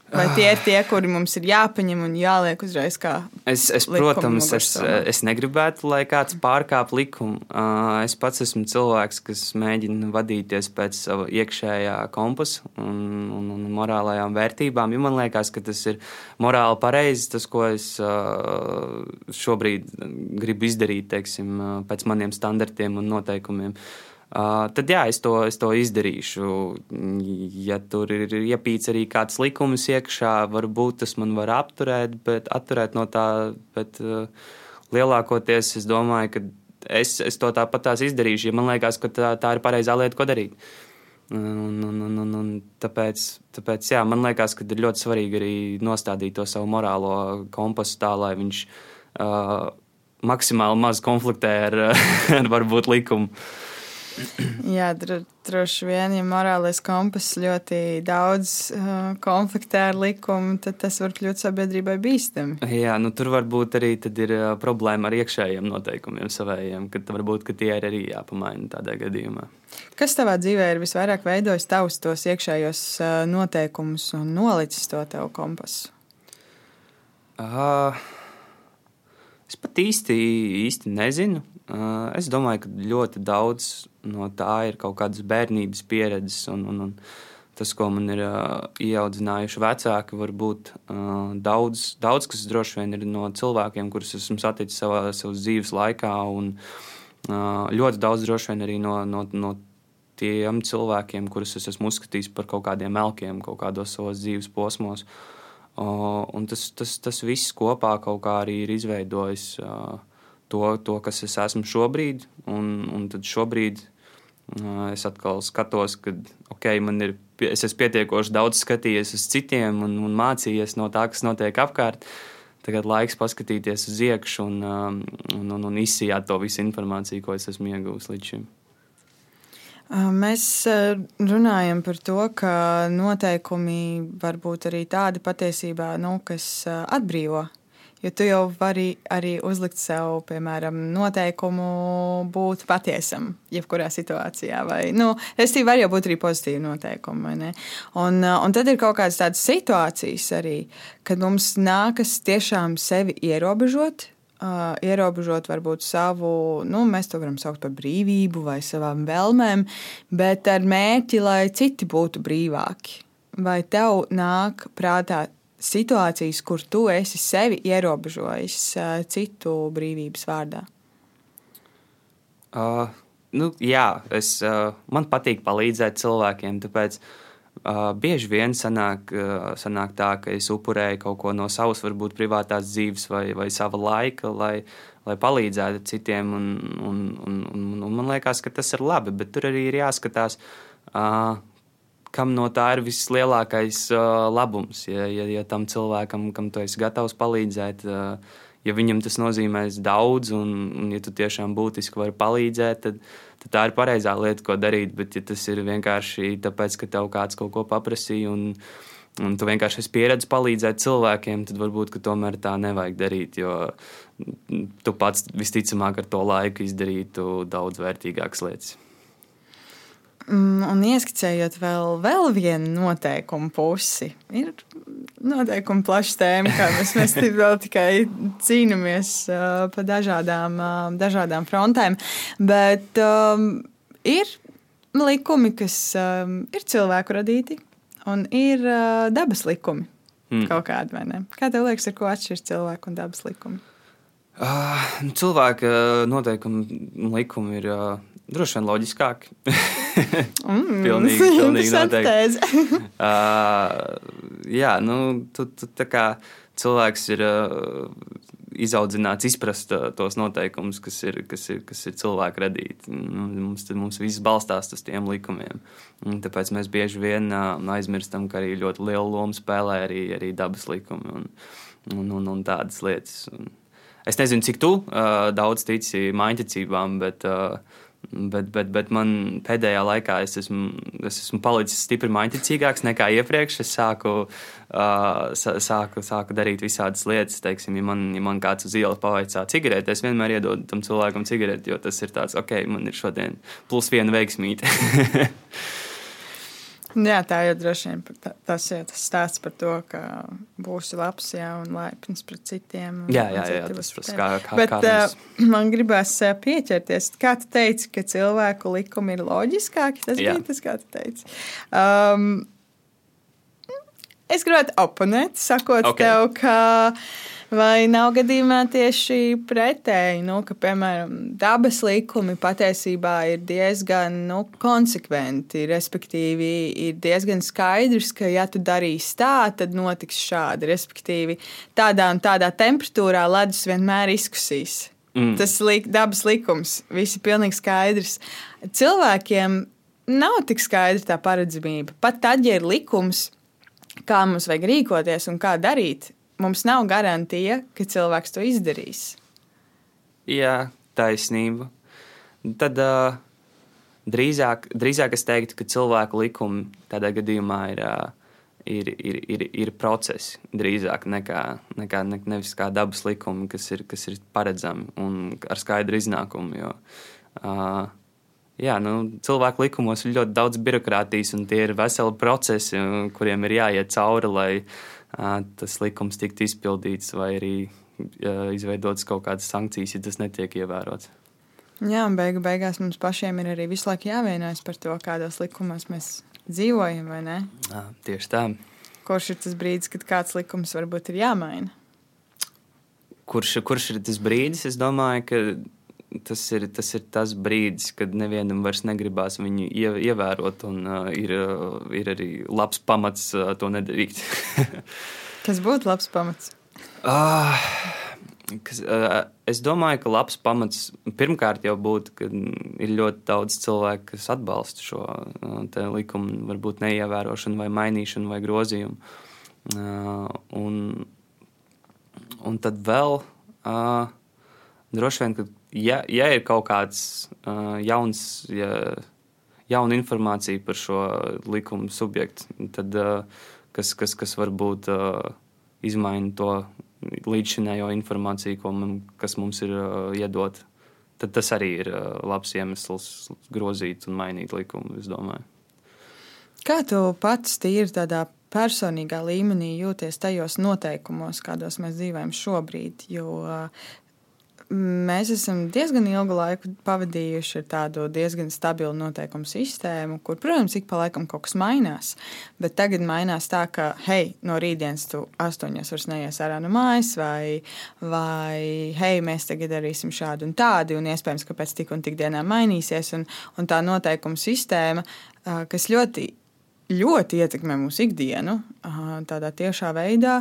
Vai tie ir tie, kuri mums ir jāpaņem un jāliek uzreiz kā? Es, es protams, es, es negribētu, lai kāds pārkāp likumu. Es pats esmu cilvēks, kas mēģina vadīties pēc sava iekšējā kompasa un, un, un morālajām vērtībām. Jo man liekas, ka tas ir morāli pareizi, tas, ko es šobrīd gribu izdarīt, teiksim, pēc maniem standartiem un noteikumiem. Uh, tad jā, es to, es to izdarīšu. Ja tur ir iepīts arī kāds likums iekšā, varbūt tas man var apturēt, bet atturēt no tā. Bet, uh, lielākoties es domāju, ka es, es to tāpat izdarīšu, ja man liekas, ka tā, tā ir pareizā lieta, ko darīt. Un, un, un, un, un tāpēc, tāpēc jā, man liekas, ka ir ļoti svarīgi arī nostādīt to savu morālo kompasu tā, lai viņš uh, maksimāli maz konfliktē ar, <laughs> ar varbūt likumu. <clears throat> Jā, dro, droši vien, ja morālais kompass ļoti daudz uh, konfliktē ar likumu, tad tas var kļūt sabiedrībai bīstami. Jā, nu, tur varbūt arī ir uh, problēma ar iekšējiem noteikumiem savējiem, ka varbūt ka tie ir arī jāpamaina tādā gadījumā. Kas tavā dzīvē ir visvairāk veidojis tavus tos iekšējos uh, noteikumus un nolicis to tev kompasu? Uh, es pat īsti, īsti nezinu. Es domāju, ka ļoti daudz no tā ir kaut kādas bērnības pieredzes, un, un, un tas, ko man ir uh, ieaudzinājuši vecāki, varbūt uh, daudz, daudz kas droši vien ir no cilvēkiem, kurus esmu saticis savā dzīves laikā, un uh, ļoti daudz droši vien arī no, no, no tiem cilvēkiem, kurus es esmu uzskatījis par kaut kādiem melkiem kaut kādos savos dzīves posmos. Uh, tas, tas, tas viss kopā kaut kā arī ir izveidojis. Uh, to, to kas es esmu šobrīd. Un, un tad šobrīd uh, es atkal skatos, ka okay, man ir, es esmu pietiekoši daudz skatījies uz citiem un, un mācījies no tā, kas notiek apkārt. Tagad laiks paskatīties uz iekšā un, um, un, un, un izsijāt to visu informāciju, ko es esmu ieguvis līdz šim. Mēs runājam par to, ka noteikumi var būt arī tādi patiesībā, nu, kas atbrīvo Jo tu jau vari arī uzlikt sev, piemēram, noteikumu būt patiesam, jebkurā situācijā. Vai, nu, es tīri var jau būt arī pozitīvi noteikumi. Un, uh, un tad ir kaut kādas tādas situācijas arī, kad mums nākas tiešām sevi ierobežot. Uh, ierobežot varbūt savu, nu, mēs to varam saukt par brīvību vai savām vēlmēm, bet ar mērķi, lai citi būtu brīvāki. Vai tev nāk prātā situācijas, kur tu esi sevi ierobežojis citu brīvības vārdā? Uh, nu, jā, es, uh, man patīk palīdzēt cilvēkiem, tāpēc uh, bieži vien sanāk, uh, sanāk tā, ka es upurēju kaut ko no savas, varbūt privātās dzīves vai, vai sava laika, lai, lai palīdzētu citiem. Un, un, un, un, un man liekas, ka tas ir labi, bet tur arī ir jāskatās. Uh, kam no tā ir vislielākais uh, labums. Ja, ja, ja tam cilvēkam, kam tu esi gatavs palīdzēt, uh, ja viņam tas nozīmēs daudz, un, un ja tu tiešām būtiski vari palīdzēt, tad, tad tā ir pareizā lieta, ko darīt. Bet, ja tas ir vienkārši tāpēc, ka tev kāds kaut ko paprasīja, un, un tu vienkārši esi pieredzējis palīdzēt cilvēkiem, tad varbūt tomēr tā nevajag darīt. Jo tu pats visticamāk ar to laiku izdarītu daudz vērtīgākas lietas. Mm, un ieskicējot vēl, vēl vienu noteikumu pusi, ir noteikumi plaša tēma, kā mēs, mēs <laughs> tikai cīnāmies uh, pa dažādām, uh, dažādām frontēm. Bet um, ir likumi, kas um, ir cilvēku radīti, un ir uh, dabas likumi. Mm. Kaut kāda vai ne? Kā tev liekas, ar ko atšķiras cilvēku un dabas likumi? Uh, cilvēka noteikumi likumi ir uh, Droši vien loģiskāk. mm, <laughs> pilnīgi, pilnīgi noteikti. uh, <laughs> jā, nu, tu, tu, tā kā cilvēks ir uh, izaudzināts izprast uh, tos noteikumus, kas ir, kas ir, kas ir cilvēku radīti. Nu, mums, mums viss balstās uz tiem likumiem. Un tāpēc mēs bieži vien uh, aizmirstam, ka arī ļoti lielu lomu spēlē arī, arī dabas likumi un, un, un, un tādas lietas. Un es nezinu, cik tu uh, daudz tici maiņticībām, bet uh, Bet, bet, bet man pēdējā laikā es esmu, es esmu palicis stipri mainticīgāks nekā iepriekš. Es sāku, uh, sāku, sāku darīt visādas lietas. Teiksim, ja, man, ja man kāds uz ielas pavaicā cigareti, es vienmēr iedodu tam cilvēkam cigareti, jo tas ir tāds, ok, man ir šodien plus viena veiksmīte. <laughs> Jā, tā jau droši vien tā, tas ir tas stāsts par to, ka būsi labs jā, un laipns pret citiem. Jā, jā, jā tas ir kā, kā, Bet, kā mēs... man gribās pieķerties. Kā tu teici, ka cilvēku likumi ir loģiskāki? Tas jā. bija tas, kā tu teici. Um, es gribētu oponēt, sakot okay. tev, ka Vai nav gadījumā tieši pretēji, nu, ka, piemēram, dabas likumi patiesībā ir diezgan nu, konsekventi, respektīvi, ir diezgan skaidrs, ka, ja tu darīsi tā, tad notiks šādi. Respektīvi, tādā un tādā temperatūrā ledus vienmēr izkusīs. Mm. Tas ir dabas likums, viss ir pilnīgi skaidrs. Cilvēkiem nav tik skaidra tā paredzamība. Pat tad, ja ir likums, kā mums vajag rīkoties un kā darīt, mums nav garantija, ka cilvēks to izdarīs. Jā, taisnība. Tad uh, drīzāk, drīzāk es teiktu, ka cilvēku likumi tādā gadījumā ir, uh, ir, ir, ir, ir procesi drīzāk nekā, nekā ne, nevis kā dabas likumi, kas ir, kas ir paredzami un ar skaidru iznākumu. Jo, uh, Jā, nu, cilvēku likumos ir ļoti daudz birokrātijas, un tie ir veseli procesi, kuriem ir jāiet cauri, lai, uh, tas likums tiktu izpildīts vai arī izveidotas kaut kādas sankcijas, ja tas netiek ievērots. Jā, un beigu beigās mums pašiem ir arī visu laiku jāvienojas par to, kādos likumos mēs dzīvojam, vai ne? Jā, tieši tā. Kurš ir tas brīdis, kad kāds likums varbūt ir jāmaina? Kurš, kurš ir tas brīdis? Es domāju, ka tas ir, tas ir tas brīdis, kad nevienam vairs negribās viņu ievērot, un uh, ir, uh, ir arī labs pamats uh, to nedarīt. <laughs> kas būtu labs pamats? Uh, kas, uh, es domāju, ka labs pamats pirmkārt jau būtu, ka ir ļoti daudz cilvēku, kas atbalsta šo uh, likumu, varbūt neievērošanu, vai mainīšanu, vai grozījumu. Uh, un, un tad vēl. Uh, Droši vien, ka ja, ja ir kaut kāds uh, jauns, ja, jaunu informāciju par šo likumu subjektu, tad, kas, kas, kas varbūt izmaina to līdzšinējo informāciju, man, kas mums ir iedota. Tad tas arī ir labs iemesls grozīt un mainīt likumu. Kā tu pats tīri tādā personīgā līmenī jūties tajos noteikumos, kādos mēs dzīvojam šobrīd? Jo mēs esam diezgan ilgu laiku pavadījuši ar tādu diezgan stabilu noteikumu sistēmu, kur, protams, ik pa laikam kaut kas mainās. Bet tagad mainās tā, ka, hei, no rītdienas tu astoņos vairs neies ārā no mājas, vai, vai hei, mēs tagad darīsim šādu un tādu, un iespējams, ka pēc tik un tik dienām mainīsies. Un, un tā noteikuma sistēma, kas ļoti ļoti ietekmē mūsu ikdienu, tādā tiešā veidā,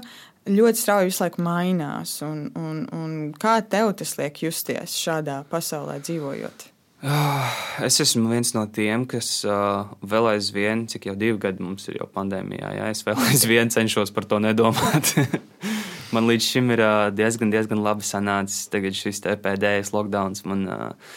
ļoti strauji visu laiku mainās. Un, un, un kā tev tas liek justies šādā pasaulē dzīvojot? Ah, es esmu viens no tiem, kas uh, vēl aizvien, cik jau divi gadi mums ir jau pandēmijā, ja es vēl <laughs> aizvien cenšos par to nedomāt. <laughs> man līdz šim ir uh, diezgan, diezgan labi sanācis. Tagad šis pēdējais lockdown man uh,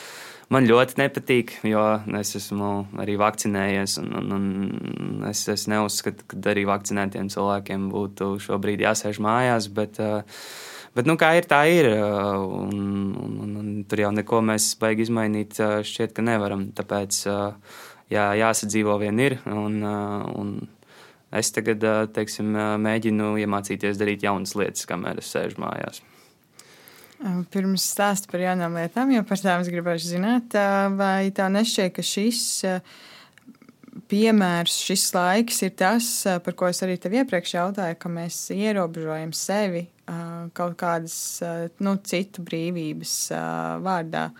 man ļoti nepatīk, jo es esmu arī vakcinējies. Un, un, un es, es neuzskatu, ka arī vakcinētiem cilvēkiem būtu šobrīd jāsēž mājās. Bet, uh, Bet, nu, kā ir, tā ir. Uh, un, un, un, un tur jau neko mēs baigi izmainīt, uh, šķiet, ka nevaram. Tāpēc jā, jāsadzīvo vien ir. Un, un es tagad, teiksim, mēģinu iemācīties darīt jaunas lietas, kamēr es sēžu mājās. Pirms stāsta par jaunām lietām, jo par tām es gribēju zināt, vai tā nešķiet, ka šis piemērs, šis laiks ir tas, par ko es arī tev iepriekš jautāju, ka mēs ierobežojam sevi kaut kādas nu, citu brīvības vārdā.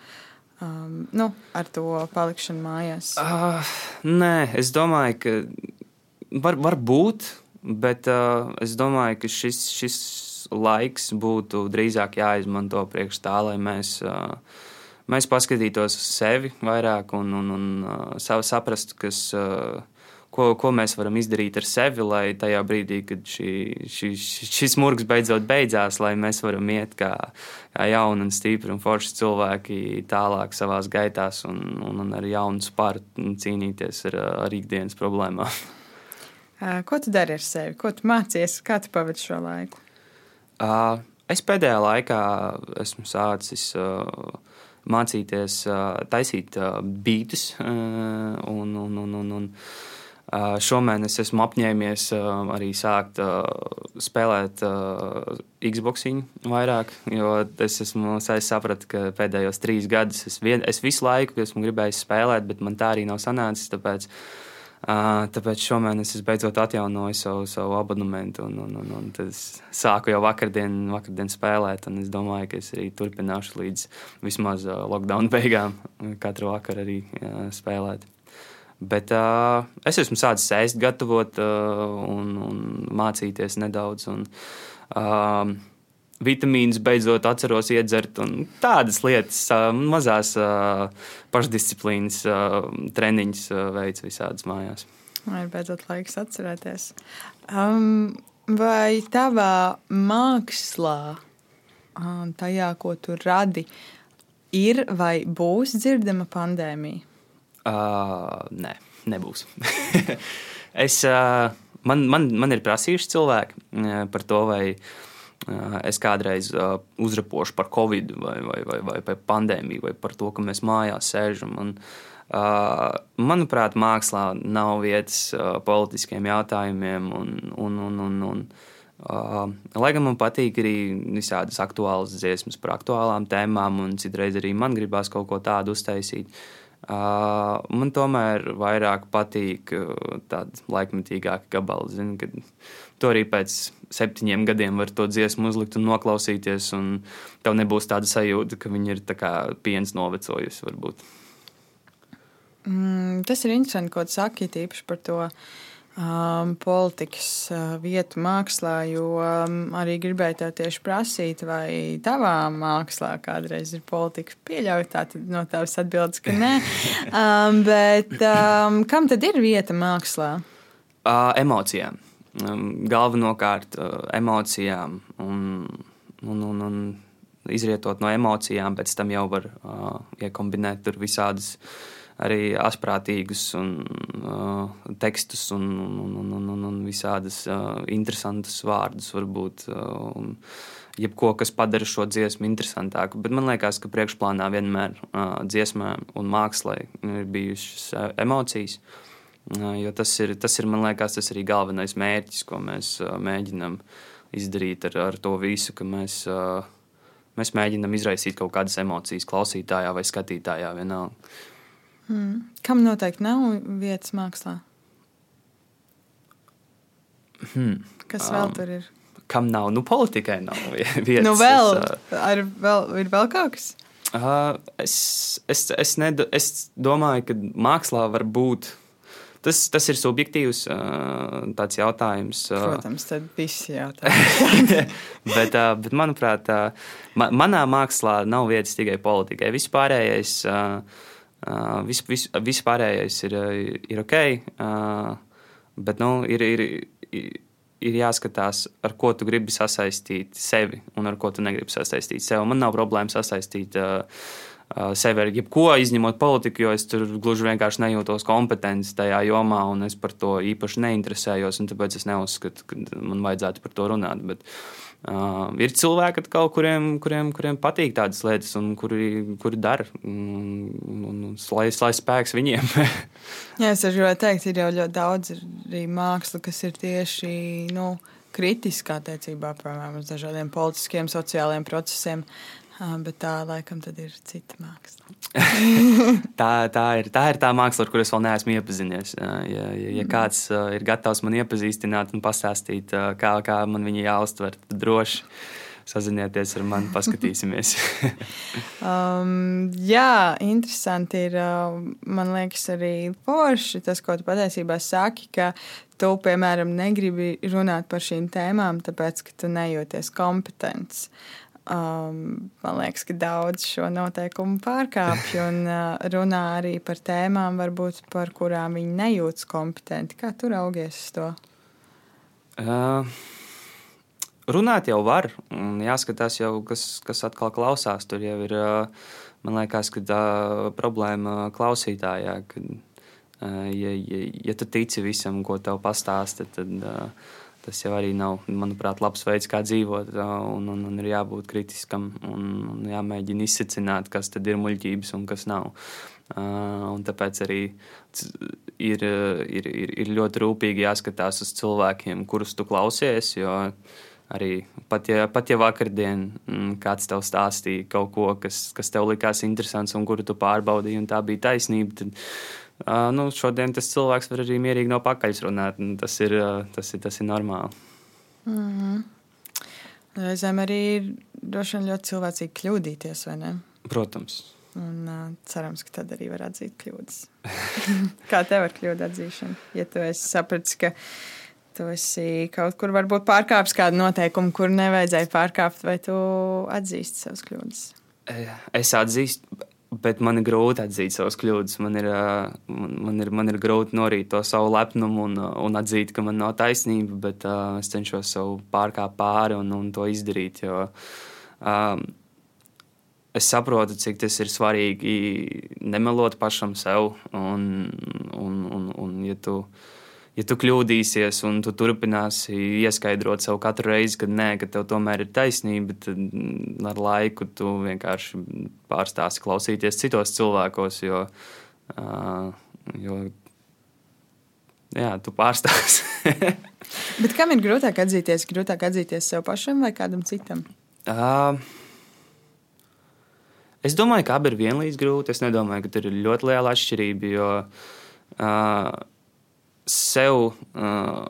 Um, nu, ar to palikšanu mājās? Uh, nē, es domāju, ka var, var būt, bet uh, es domāju, ka šis, šis laiks būtu drīzāk jāizmanto priekš tā, lai mēs, mēs paskatītos uz sevi vairāk un, un, un saprastu, kas, ko, ko mēs varam izdarīt ar sevi, lai tajā brīdī, kad šī, šī, šis murgs beidzot beidzās, lai mēs varam iet kā, kā jauni un stipri un forši cilvēki tālāk savās gaitās un, un, un ar jaunu spārtu cīnīties ar, ar ikdienas problēmām. Ko tu dari ar sevi? Ko tu mācies? Kā tu pavadi šo laiku? Uh, es pēdējā laikā esmu sācis uh, mācīties uh, taisīt beidus, un, un, un, un, un šomēnes esmu apņēmies arī sākt spēlēt Xbox vairāk, jo es esmu sapratis, ka pēdējos trīs gadus es, vien, es visu laiku esmu gribējis spēlēt, bet man tā arī nav sanācis. Tāpēc Tāpēc šomēnes es beidzot atjaunoju savu, savu abonementu, un, un, un, un es sāku jau vakardien, vakardien spēlēt. Es domāju, ka es arī turpināšu līdz vismaz lockdown <laughs> beigām, katru vakaru arī spēlēt. Bet uh, es esmu sācis ēst, gatavot uh, un, un mācīties nedaudz. Un, uh, vitamīnus beidzot atceros iedzert, tādas lietas, mazās pašdisciplīnas treniņus veids visādas mājās. Vai ir beidzot laiks atcerēties? Um, vai tavā mākslā, tajā, ko tu radi, ir vai būs dzirdama pandēmija? Uh, nē, nebūs. <laughs> es, uh, man, man, man ir prasījuši cilvēki par to, vai uh, es kādreiz uzrapošu par covid, vai, vai, vai, vai par pandēmiju, vai par to, ka mēs mājās sēžam. Un, manuprāt, mākslā nav vietas politiskiem jautājumiem. Un, un, un, un, un, lai gan man patīk arī visādas aktuālas dziesmas par aktuālām tēmām, un citreiz arī man gribās kaut ko tādu uztaisīt. Uh, man tomēr vairāk patīk uh, tādi laikmetīgāki gabali. Zinu, kad to arī pēc septiņiem gadiem var to dziesmu uzlikt un noklausīties, un tev nebūs tāda sajūta, ka viņi ir piens novecojusi. Varbūt. Mm, tas ir interesanti, ko tu saki tīpaši par to um, politikas uh, vietu mākslā, jo um, arī gribēju tev tieši prasīt, vai tavā mākslā kādreiz ir politika pieļauta. Tā tad no tavas atbildes, ka nē. <laughs> Um, bet um, kam tad ir vieta mākslā? Uh, emocijām. Um, galvenokārt uh, emocijām un, un, un, un izrietot no emocijām, pēc tam jau var uh, iekombinēt tur visādas arī asprātīgus un, uh, tekstus un, un, un, un, un, un visādus uh, interesantus vārdus varbūt. Uh, un, jebko, kas padara šo dziesmu interesantāku. Bet man liekas, ka priekšplānā vienmēr uh, dziesmā un mākslā ir bijušas uh, emocijas. Uh, jo tas ir, tas ir, man liekas, tas arī galvenais mērķis, ko mēs mēģinām izdarīt ar, ar to visu, ka mēs, mēs mēģinām izraisīt kaut kādas emocijas klausītājā vai skatītājā vienalga. Hmm. Kam noteikti nav vietas mākslā? Hmm. Kas vēl um, tur ir? kam nav, nu, politikai nav <laughs> vietas. Nu, vēl, es, ar, vēl, ir vēl kaut kas? Uh, es, es, es, nedo, es domāju, ka mākslā var būt. Tas, tas ir subjektīvs uh, jautājums. Protams, tad viss jautājums. <laughs> bet, bet, manuprāt, ma manā mākslā nav vietas tikai politikai. Viss pārējais, uh, vis, vis, vis pārējais ir, ir ok, bet nu, ir, ir, ir ir jāskatās, ar ko tu gribi sasaistīt sevi un ar ko tu negribi sasaistīt sevi. Man nav problēma sasaistīt uh, sevi ar jebko, izņemot politiku, jo es tur gluži vienkārši nejūtos kompetents tajā jomā, un es par to īpaši neinteresējos. Tāpēc es neuzskatu, ka man vajadzētu par to runāt. Bet, Uh, ir cilvēki, kaut, kuriem, kuriem, kuriem patīk tādas lietas, un kuri, kuri dara. Lai, lai spēks viņiem. <laughs> Jā, es gribēju teikt, ir jau ļoti daudz arī māksla, kas ir tieši nu, kritiskā attiecībā piemēram, uz dažādiem politiskiem, sociāliem procesiem. Bet tā laikam ir cita māksla. <laughs> tā, tā, ir, tā ir tā māksla, ar kuru es vēl neesmu iepazinies. Ja, ja, ja kāds ir gatavs man iepazīstināt un pastāstīt, kā, kā man viņa jāuztver, tad droši sazinieties ar mani, paskatīsimies. <laughs> um, jā, interesanti ir. Man liekas, arī forši tas, ko tu patiesībā saki, ka tu, piemēram, negribi runāt par šīm tēmām, tāpēc, ka tu nejūties kompetents. Um, man liekas, ka daudz šo noteikumu pārkāpj un uh, runā arī par tēmām, varbūt, par kurām viņi nejūtas kompetenti. Kā tu raugies uz to? Uh, runāt jau var, un jāskatās, jau, kas, kas atkal klausās. Tur jau ir, uh, man liekas, ka tā problēma klausītājā. Kad, uh, ja, ja, ja tu tici visam, ko tev pastāsta, tad. Uh, Tas jau arī nav, manuprāt, labs veids, kā dzīvot. Un, un, un ir jābūt kritiskam un, un jāmēģina izsacināt, kas tad ir muļķības un kas nav. Un tāpēc arī ir, ir, ir, ir ļoti rūpīgi jāskatās uz cilvēkiem, kurus tu klausies. Arī pat ja, pat ja vakardien kāds tev stāstīja kaut ko, kas, kas tev likās interesants un kuru tu pārbaudīji, un tā bija taisnība, tad Uh, nu, šodien tas cilvēks var arī mierīgi no pakaļas runāt. Tas ir, uh, tas ir, tas ir normāli. Mm -hmm. Reizēm arī ir droši vien ļoti cilvēcīgi kļūdīties, vai ne? Protams. Un, uh, cerams, ka tad arī var atzīt kļūdas. <laughs> Kā tev ar kļūdu atzīšanu? Ja tu esi sapratis, ka tu esi kaut kur varbūt pārkāpis kādu noteikumu, kur nevajadzēja pārkāpt, vai tu atzīsti savas kļūdas? Es atzīstu, Bet man ir grūti atzīt savas kļūdas. Man ir, man ir, man ir grūti norīt to savu lepnumu un, un atzīt, ka man nav taisnība, bet uh, es cenšos sev pārkāpt pāri un, un to izdarīt. Jo, um, es saprotu, cik tas ir svarīgi nemelot pašam sev. Un, un, un, un, ja tu, uh, ja tu kļūdīsies un tu turpināsi ieskaidrot sev katru reizi, ka nē, ka tev tomēr ir taisnība, tad ar laiku tu vienkārši pārstāsi klausīties citos cilvēkos, jo, jo jā, tu pārstāsi. <laughs> Bet kam ir grūtāk atzīties? Grūtāk atzīties sev pašam vai kādam citam? Uh, es domāju, ka abi ir vienlīdz grūti. Es nedomāju, ka tur ir ļoti liela atšķirība. Jo, uh, sev. Uh,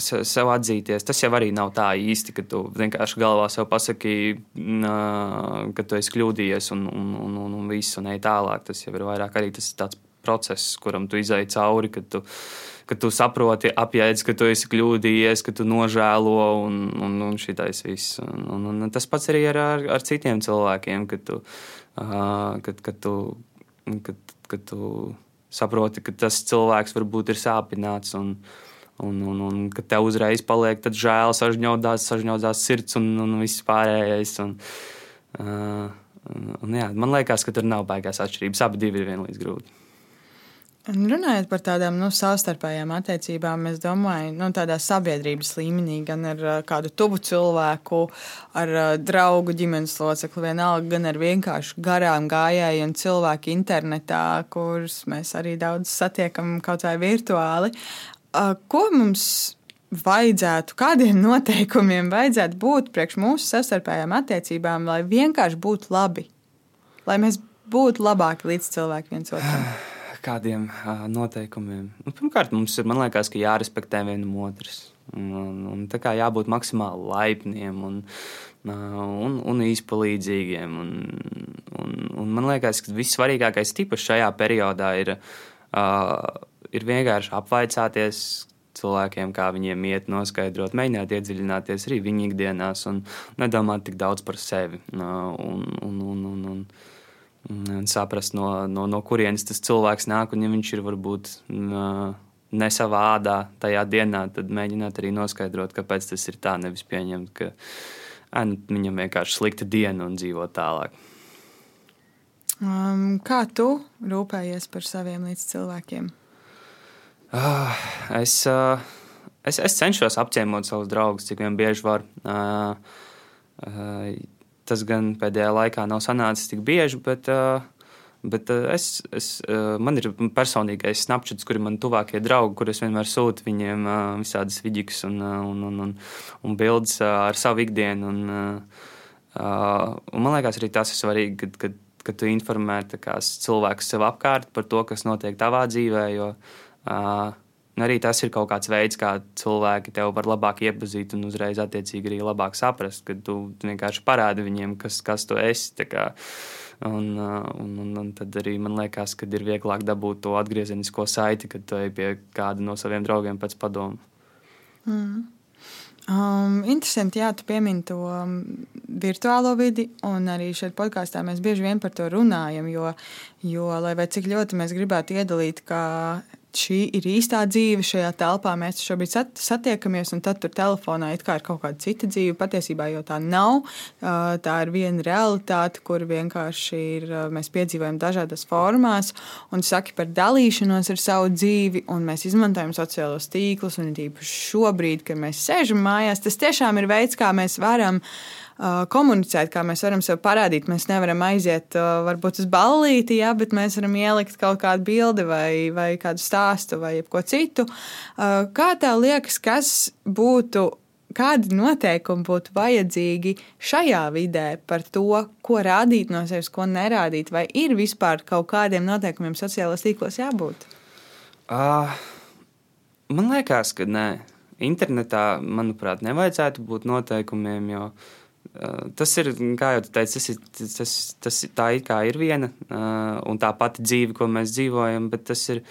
sev atzīties. Tas jau arī nav tā īsti, ka tu vienkārši galvā sev pasaki, uh, ka tu esi kļūdījies un, un, un, un, un viss, un ej tālāk. Tas jau ir vairāk arī tas tāds process, kuram tu izai cauri, kad tu, kad tu saproti, apjēdz, ka tu esi kļūdījies, ka tu nožēlo un, un, un šitais viss. Un, un, un tas pats arī ar, ar, ar citiem cilvēkiem, kad tu, uh, kad, kad tu, kad, kad tu saproti, ka tas cilvēks varbūt ir sāpināts. Un, un, un, un ka tev uzreiz paliek žēl, sažņaudās, sažņaudās sirds un, un viss pārējais. Un, uh, un, un, jā, man liekas, ka tur nav baigās atšķirības. Abi ir vienlīdz grūti. Runājot par tādām nu, savstarpējām attiecībām, es domāju, nu, tādā sabiedrības līmenī, gan ar kādu tuvu cilvēku, ar draugu, ģimenes locekli, vienalga, gan ar vienkārši garām gājēju un cilvēku internetā, kurus mēs arī daudz satiekam kaut vai virtuāli. Ko mums vajadzētu, kādiem <laughs> noteikumiem vajadzētu būt priekš mūsu savstarpējām attiecībām, lai vienkārši būtu labi, lai mēs būtu labāki līdz cilvēkiem viens otram? <sighs> kādiem uh, noteikumiem. Nu, pirmkārt, mums ir liekas, jārespektē vienam otrs. Un, un, un tā kā jābūt maksimāli laipniem un, un, un izpalīdzīgiem. Un, un, un man liekas, ka vissvarīgākais tipas šajā periodā ir, uh, ir vienkārši apvaicāties cilvēkiem, kā viņiem iet, noskaidrot, mēģināt iedziļināties arī viņu ikdienās un nedomāt tik daudz par sevi. Un, un, un, un, un, un saprast, no, no, no kurienes tas cilvēks nāk. Un, ja viņš ir varbūt ne savā ādā tajā dienā, tad mēģināt arī noskaidrot, kāpēc tas ir tā. Nevis pieņemt, ka ā, nu, viņam vienkārši slikta diena un dzīvo tālāk. Um, kā tu rūpējies par saviem līdzcilvēkiem? Uh, es, uh, es, es cenšos apciemot savus draugus, cik vien bieži var. Uh, uh, Tas gan pēdējā laikā nav sanācis tik bieži, bet, bet es, es, man ir personīgais snapchats, kur ir mani tuvākie draugi, kurus vienmēr sūtu viņiem visādas vidīgas un, un, un, un, un bildes ar savu ikdienu. Un, un man liekas, arī tas ir svarīgi, kad, kad, kad tu informē cilvēkus sev apkārt par to, kas notiek tavā dzīvē. Jo, uh, arī tas ir kaut kāds veids, kā cilvēki tevi var labāk iepazīt un uzreiz attiecīgi arī labāk saprast, kad tu vienkārši parādi viņiem, kas, kas tu esi. Un, un, un, un tad arī man liekas, ka ir vieglāk dabūt to atgriezenisko saiti, kad tu ej pie kāda no saviem draugiem pēc padomu. Mm. Um, interesanti, jā, tu piemini to um, virtuālo vidi, un arī šeit podkāstā mēs bieži vien par to runājam. Jo, jo lai cik ļoti mēs gribētu iedalīt, ka šī ir īstā dzīve šajā telpā. Mēs šobrīd satiekamies, un tad tur telefonā ir kaut kāda cita dzīve. Patiesībā jau tā nav. Tā ir viena realitāte, kur vienkārši ir, mēs piedzīvojam dažādas formās, un saki par dalīšanos ar savu dzīvi, un mēs izmantojam sociālos tīklus, un īpaši šobrīd, kad mēs sēžam mājās, tas tiešām ir veids, kā mēs varam komunicēt, kā mēs varam sev parādīt. Mēs nevaram aiziet varbūt uz ballīti, jā, bet mēs varam ielikt kaut kādu bildi vai, vai kādu stāstu vai ko citu. Kā tev liekas, kas būtu? Kādi noteikumi būtu vajadzīgi šajā vidē par to, ko rādīt no sevis, ko nerādīt? Vai ir vispār kaut kādiem noteikumiem sociālajos tīklos jābūt? Uh, man liekas, ka nē. Internetā, manuprāt, nevajadzētu būt noteikumiem, jo uh, Tas ir, kā jau teicu, tas ir, tas, tas, tā ir, viena un tā pati dzīve, ko mēs dzīvojam, bet tas ir,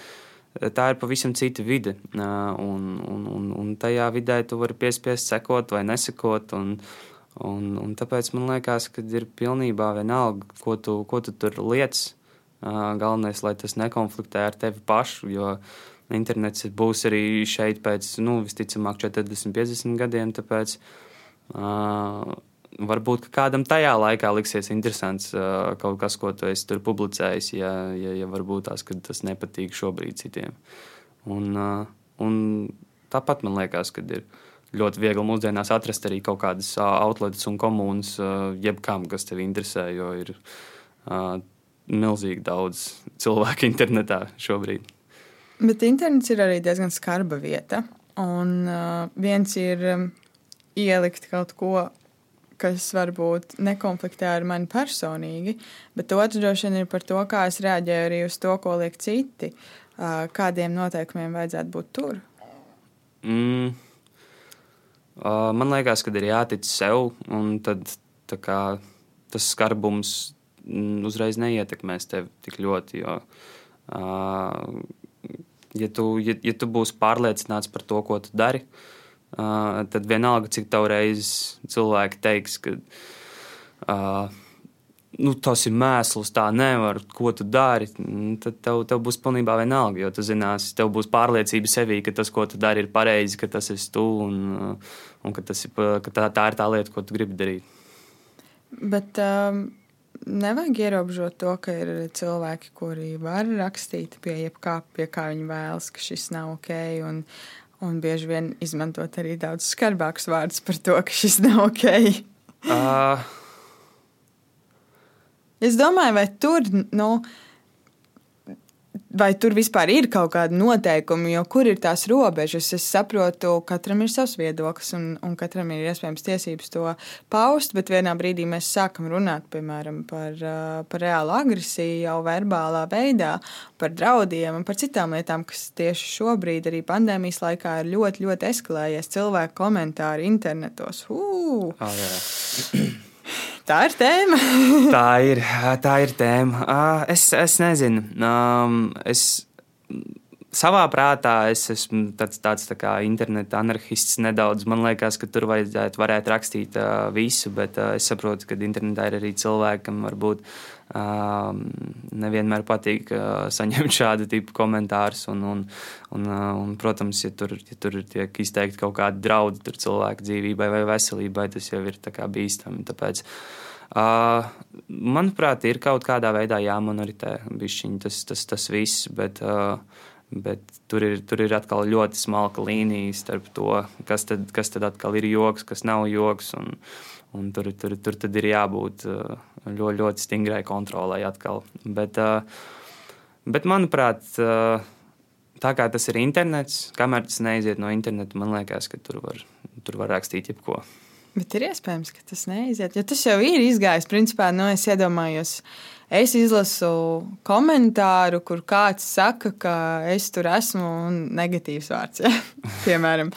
tā ir pavisam cita vide. Un, un, un, un tajā vidē tu vari piespiest sekot vai nesekot. Un, un, un tāpēc man liekas, ka ir pilnībā vienalga, ko tu, ko tu tur liec. Galvenais, lai tas nekonfliktē ar tevi pašu, jo internets būs arī šeit pēc, nu, visticamāk, 40, 50 gadiem. Tāpēc, uh, varbūt kādam tajā laikā liksies interesants uh, kaut kas, ko tu esi tur publicējis, ja, ja, ja varbūt tās, tas nepatīk šobrīd citiem. Un, uh, un tāpat man liekas, ka ir ļoti viegli mūsdienās atrast arī kaut kādas uh, outlets un komunas, jebkam, kas tevi interesē, jo ir milzīgi daudz cilvēku <laughs> internetā šobrīd. Bet internets ir arī diezgan skarba vieta. Un uh, viens ir um, ielikt kaut ko kas varbūt nekonfliktē ar mani personīgi, bet otrs droši vien ir par to, kā es reaģēju arī uz to, ko liek citi. Kādiem noteikumiem vajadzētu būt tur? Mm. Man liekas, ka ir jātic sev, un tad kā, tas skarbums mm, uzreiz neietekmēs tevi tik ļoti. Jo, ja, tu, ja, ja tu būsi pārliecināts par to, ko tu dari, uh, uh, tad vienalga, cik tev reizes cilvēki teiks, ka uh, nu, tas ir mēsls, tā nevar, ko tu dari. Tad tev, tev būs pilnībā vienalga, jo tu zinās, tev būs pārliecība sevī, ka tas, ko tu dari, ir pareizi, ka tas esi tu un, un ka, ir, ka tā, tā ir tā lieta, ko tu gribi darīt. Bet, um, nevajag ierobežot to, ka ir cilvēki, kuri var rakstīt pie jebkā, pie kā viņi vēlas, ka šis nav ok. Un, un bieži vien izmantot arī daudz skarbākus vārdus par to, ka šis nav ok. Uh, es domāju, vai tur. Nu, Vai tur vispār ir kaut kāda noteikuma, jo kur ir tās robežas? Es saprotu, katram ir savs viedoklis, un, un katram ir iespējams tiesības to paust, bet vienā brīdī mēs sākam runāt piemēram, par, par reālu agresiju jau verbālā veidā, par draudiem un par citām lietām, kas tieši šobrīd, arī pandēmijas laikā, ir ļoti, ļoti eskalējies. Cilvēku komentāri internetos. Uh! oh, jā. Tā ir tēma. <laughs> tā ir, tā ir tēma. Es, es nezinu. Es, savā prātā es esmu tāds, tāds tā kā interneta anarchists nedaudz. Man liekas, ka tur vajadzētu varētu rakstīt uh, visu, bet uh, es saprotu, ka internetā ir arī cilvēki, kam varbūt nevienmēr patīk uh, saņemt <laughs> šādu tipu komentārus. Un, un, un, uh, un, protams, ja tur, ja tur tiek izteikti kaut kādi draudi cilvēku dzīvībai vai veselībai, tas jau ir bīstami. Tāpēc, uh, Uh, manuprāt, ir kaut kādā veidā jāmonitorē tas, tas, tas viss, bet, uh, bet tur, ir, tur ir atkal ļoti smalka līnija starp to, kas tad, kas tad atkal ir joks, kas nav joks. Un, un tur, tur, tur tad ir jābūt uh, ļoti, ļoti stingrai kontrolai atkal. Bet, uh, bet manuprāt, uh, tā kā tas ir internets, kamēr tas neiziet no interneta, man liekas, ka tur var, tur var rakstīt jebko. Bet ir iespējams, ka tas neiziet. Jo tas jau ir izgājis. Principā, nu, es iedomājos, es izlasu komentāru, kur kāds saka, ka es tur esmu negatīvs vārds. <laughs> Ja? Piemēram,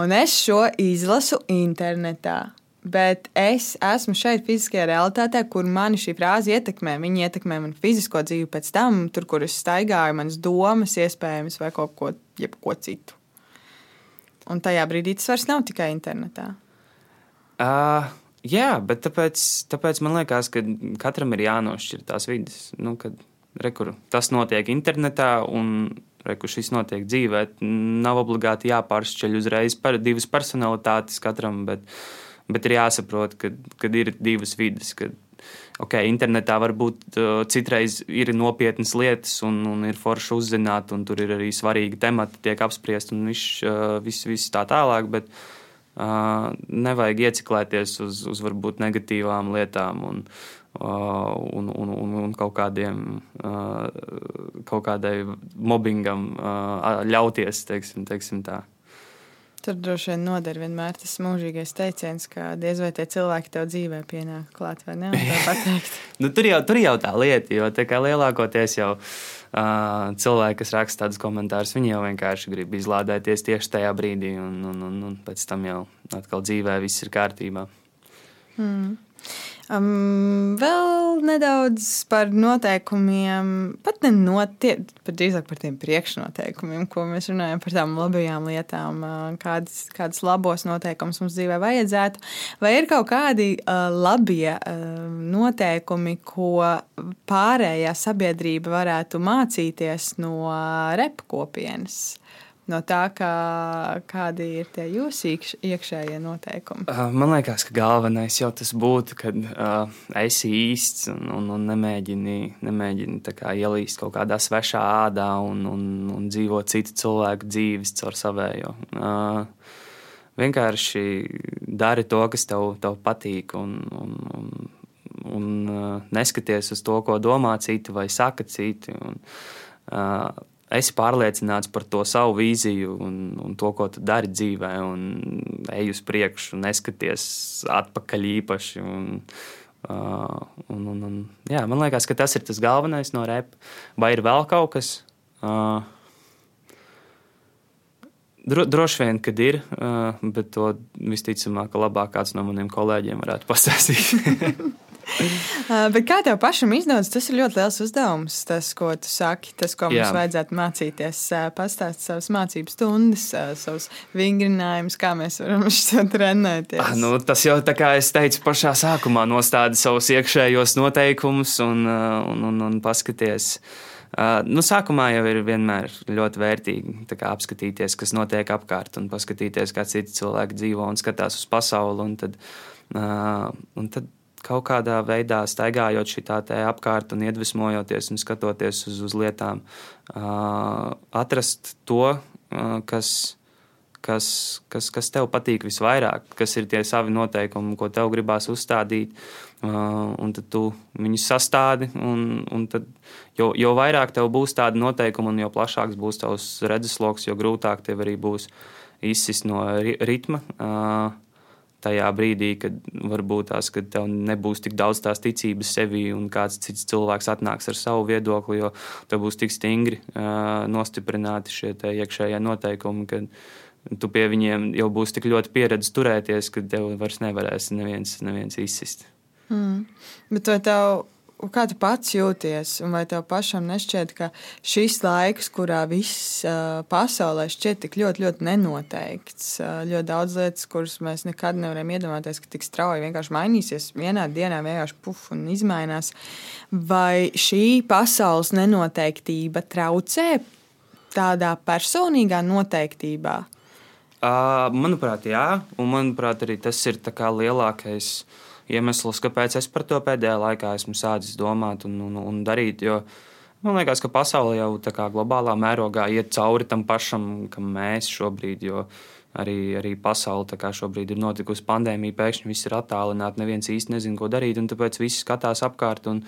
un es šo izlasu internetā. Bet es esmu šeit, fiziskajā realitātē, kur mani šī frāze ietekmē. Viņa ietekmē manu fizisko dzīvi pēc tam, tur, kur es staigāju, manas domas, iespējams, vai kaut ko, ko citu. Un tajā brīdī tas vairs nav tikai internetā. Uh, jā, bet tāpēc, tāpēc man liekas, ka katram ir jānošķir tās vidas. Nu, kad, rekur, tas notiek internetā un rekur, šis notiek dzīvē. Nav obligāti jāpāršķeļ uzreiz par divas personalitātes katram, bet, bet ir jāsaprot, ka kad ir divas vidas. Kad, okay, internetā varbūt uh, citreiz ir nopietnas lietas, un, un ir forši uzzināt, un tur ir arī svarīgi temati, tiek apspriest, un viss, uh, viss, viss tā tālāk. Bet, uh, Uh, nevajag ieciklēties uz, uz varbūt negatīvām lietām un, uh, un, un, un, un kaut, kādiem, uh, kaut kādai mobbingam ļauties, teiksim, teiksim tā. Tur droši vien noder vienmēr tas mūžīgais teiciens, ka diez vai tie cilvēki tev dzīvē pienāk klāt vai ne? <laughs> nu, tur, jau, tur jau tā lieta, jo tā lielākoties jau Uh, cilvēki, kas raksta tādus komentārus, viņi jau vienkārši grib izlādēties tieši tajā brīdī, un, un, un, un pēc tam jau atkal dzīvē viss ir kārtībā. Mm. Um, vēl nedaudz par noteikumiem, pat ne notiek, pat drīzāk par tiem priekšnoteikumiem, ko mēs runājam par tām labajām lietām, kādas, kādas labos noteikumus mums dzīvē vajadzētu. Vai ir kaut kādi uh, labie uh, noteikumi, ko pārējā sabiedrība varētu mācīties no repkopienas? No tā, kā, kādi ir tie jūsu iekšējie noteikumi? Uh, man liekas, ka galvenais jau tas būtu, kad uh, esi īsts un, un, un nemēģini, nemēģini ielīst kaut kādā svešā ādā un, un, un dzīvot citu cilvēku dzīves caur savējo. Uh, vienkārši dari to, kas tev, tev patīk, un, un, un, un uh, neskaties uz to, ko domā citi vai saka citi. Un, uh, esi pārliecināts par to savu vīziju un, un to, ko tu dari dzīvē, un ej uz priekšu, neskaties atpakaļ īpaši. Un, uh, un, un, un, jā, man liekas, ka tas ir tas galvenais no repa. Vai ir vēl kaut kas? Uh, Dro, droši vien, kad ir, uh, bet to visticamāk, labāk kāds no maniem kolēģiem varētu pastāstīt. <laughs> Uh, <laughs> bet kā tev pašam izdodas, tas ir ļoti liels uzdevums. Tas, ko tu saki, tas, ko mums Jā. vajadzētu mācīties, uh, pastāstīt savas mācību stundas, uh, savus vingrinājumus, kā mēs varam <laughs> šo trenēties. Ah, nu, tas jau tā kā es teicu pašā sākumā, nostādi savus iekšējos noteikumus un, un, un, un paskaties. Uh, nu, sākumā jau ir vienmēr ļoti vērtīgi apskatīties, kas notiek apkārt, un paskatīties, kā citi cilvēki dzīvo un skatās uz pasauli. Un tad, uh, un tad kaut kādā veidā staigājot šitā apkārt un iedvesmojoties un skatoties uz, uz lietām, uh, atrast to, uh, kas, kas, kas, kas tev patīk visvairāk, kas ir tie savi noteikumi, ko tev gribās uzstādīt. Uh, un tad tu viņus sastādi. Un, un tad, jo, jo vairāk tev būs tādi noteikumi, un jo plašāks būs tavs redzesloks, jo grūtāk tev arī būs izsist no ritma. Uh, tajā brīdī, kad varbūt tās, kad tev nebūs tik daudz tās ticības sevī, un kāds cits cilvēks atnāks ar savu viedokli, jo tev būs tik stingri uh, nostiprināti šie iekšējie noteikumi, ka tu pie viņiem jau būs tik ļoti pieredzējis turēties, ka tev vairs nevarēs neviens, neviens izsist. Mm. Bet vai tev, kā tu pats jūties, un vai tev pašam nešķiet, ka šis laiks, kurā viss pasaulē šķiet tik ļoti, ļoti nenoteikts, ļoti daudz lietas, kuras mēs nekad nevaram iedomāties, ka tik strauji vienkārši mainīsies, vienā dienā vienkārši puf un izmainās, vai šī pasaules nenoteiktība traucē tādā personīgā noteiktībā? Uh, manuprāt, jā, un manuprāt, arī tas ir lielākais uh, iemesls, kāpēc es par to pēdējā laikā esmu sācis domāt un, un, un darīt. Jo man liekas, ka pasaule jau tā kā globālā mērogā iet cauri tam pašam, kam mēs šobrīd. Arī, arī pasaule šobrīd ir notikusi pandēmija, pēkšņi viss ir attālināts, neviens īsti nezina, ko darīt, un tāpēc visi skatās apkārt un,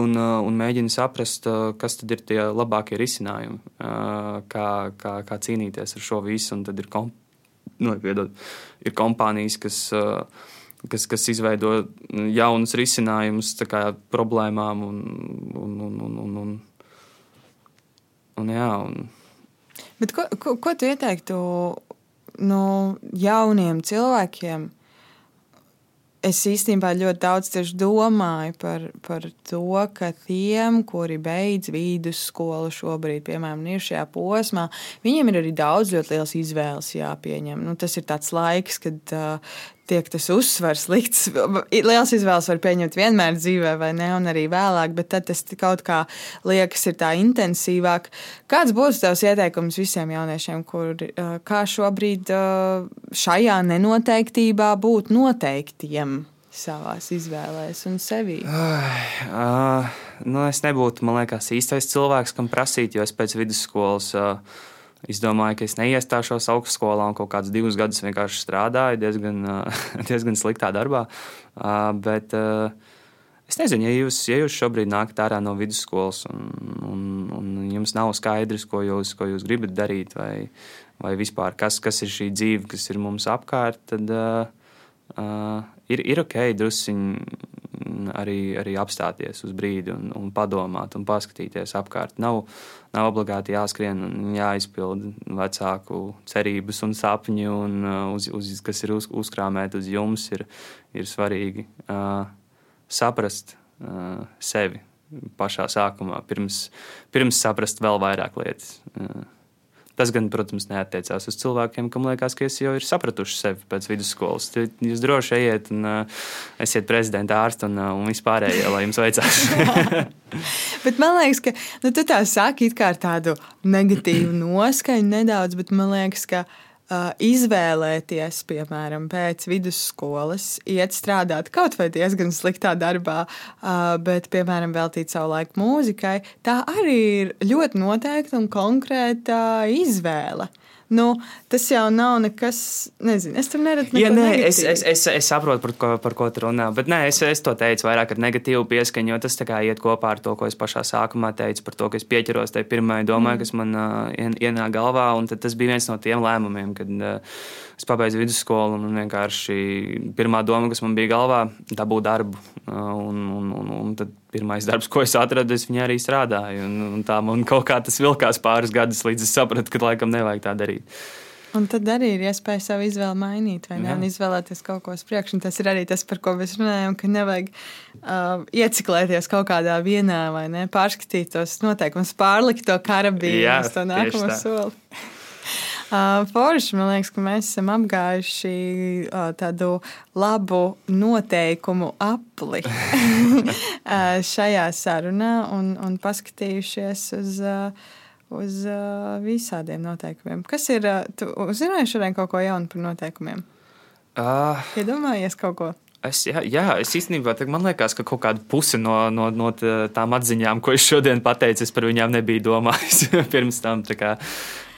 un, un mēģina saprast, kas tad ir tie labākie risinājumi, kā, kā, kā cīnīties ar šo visu. Un tad ir, kom, nu, piedod, ir kompānijas, kas kas, kas izveido jaunus risinājumus kā, problēmām. Un, un, un, un, un, un, un, jā, un... Bet ko, ko, ko tu ieteiktu no jauniem cilvēkiem? Es īstenībā ļoti daudz domāju par, par to, ka tiem, kuri beidz vidusskolu šobrīd, piemēram, ir šajā posmā, viņiem ir arī daudz ļoti liels izvēles jāpieņem. Nu, tas ir tāds laiks, kad uh, tiek tas uzsvars likts. Liels izvēles var pieņemt vienmēr dzīvē, vai ne, un arī vēlāk, bet tad tas kaut kā liekas, ir tā intensīvāk. Kāds būs tavs ieteikums visiem jauniešiem, kur kā šobrīd šajā nenoteiktībā būt noteiktiem? savās izvēlēs un sevī? Uh, nu, es nebūtu, man liekas, īstais cilvēks, kam prasīt, jo es pēc vidusskolas uh, Es domāju, ka es neiestāšos augstskolā un kaut kādus divus gadus vienkārši strādāju diezgan, <laughs> diezgan sliktā darbā. Bet es nezinu, ja jūs, ja jūs šobrīd nākat ārā no vidusskolas un, un, un jums nav skaidrs, ko jūs, ko jūs gribat darīt, vai, vai vispār kas, kas ir šī dzīve, kas ir mums apkārt, tad uh, ir, ir ok drusciņi arī, arī apstāties uz brīdi un, un padomāt un paskatīties apkārt. Nav, nav obligāti jāskrien un jāizpild vecāku cerības un sapņi, un, uh, uz, uz, kas ir uz, uzkrāmēti uz jums, ir, ir svarīgi uh, saprast uh, sevi pašā sākumā, pirms, pirms saprast vēl vairāk lietas. Uh, Tas gan, protams, neatiecās uz cilvēkiem, kam liekas, ka viņi jau ir sapratuši sevi pēc vidusskolas. Jūs droši ejiet un uh, esiet prezidenta ārsts un, uh, un vispārējie, lai jums veicās. <laughs> bet man liekas, ka nu, tu tā saki ar tādu negatīvu noskaņu nedaudz, bet man liekas, ka izvēlēties, piemēram, pēc vidusskolas, iet strādāt kaut vai diezgan sliktā darbā, bet, piemēram, veltīt savu laiku mūzikai, tā arī ir ļoti noteikta un konkrēta izvēle. Nu, tas jau nav nekas, nezinu, es tur neredzu ja, nē, es, es, es, es saprotu, par ko, par ko tu runā, bet nē, es, es to teicu vairāk ar negatīvu pieskaņu, jo tas iet kopā ar to, ko es pašā sākumā teicu, par to, ka es pieķeros tai pirmajai domai, mm. kas man uh, ienāk galvā, un tas bija viens no tiem lēmumiem, kad uh, es pabeidzu vidusskolu un vienkārši pirmā doma, kas man bija galvā, dabūt darbu. Un, un, un, un tad pirmais darbs, ko es atradu, es viņā arī strādāju. Un, un tā man kaut kā tas vilkās pāris gadus, līdz es sapratu, ka laikam nevajag tā darīt. Un tad arī ir iespēja savu izvēli mainīt, vai ne? Jā. Un izvēlēties kaut ko uz priekšu. Tas ir arī tas, par ko mēs runājam, ka nevajag uh, ieciklēties kaut kādā vienā vai ne, pārskatīt tos noteikumus, pārlikt to karabīnu uz to nākamo soli. Uh, forši, man liekas, ka mēs esam apgājuši uh, tādu labu noteikumu apli <laughs> uh, šajā sarunā un, un paskatījušies uz, uz visādiem noteikumiem. Kas ir? Tu uzzināji šodien kaut ko jaunu par noteikumiem? Uh, Iedomājies kaut ko? Es, jā, jā, es īstenībā man liekas, ka kaut kāda puse no, no, no tām atziņām, ko es šodien pateicu, es par viņām nebiju domājis <laughs> pirms tam. Kā,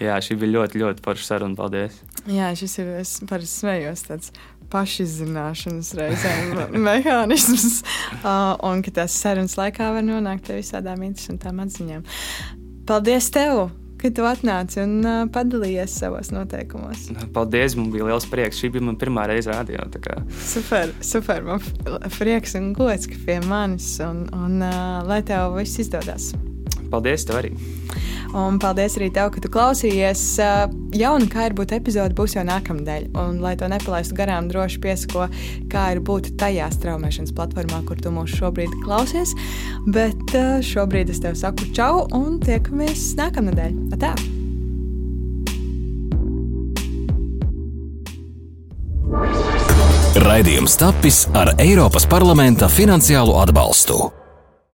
jā, šī bija ļoti, ļoti forša saruna. Paldies! Jā, šis ir parasti smējos tāds pašizzināšanas reizēm <laughs> mehānisms, uh, <laughs> un ka tās sarunas laikā var nonākt pie visādām interesantām atziņām. Paldies tev! Ka tu atnāci un uh, padalījies savos noteikumos. Paldies, man bija liels prieks. Šī bija mana pirmā reize rādījā. Super, super. Man prieks un gods, ka pie manis un, un uh, lai tev viss izdodas. Paldies, tev arī! Un paldies arī tev, ka tu klausījies. Jauna kā ir būt epizode būs jau nākamnedēļ. Un, lai to nepalaistu garām, droši piesako, kā ir būt tajā straumēšanas platformā, kur tu mūs šobrīd klausies. Bet šobrīd es tev saku čau un tiekamies nākamnedēļ. Atā! Raidījums tapis ar Eiropas parlamenta finansiālu atbalstu.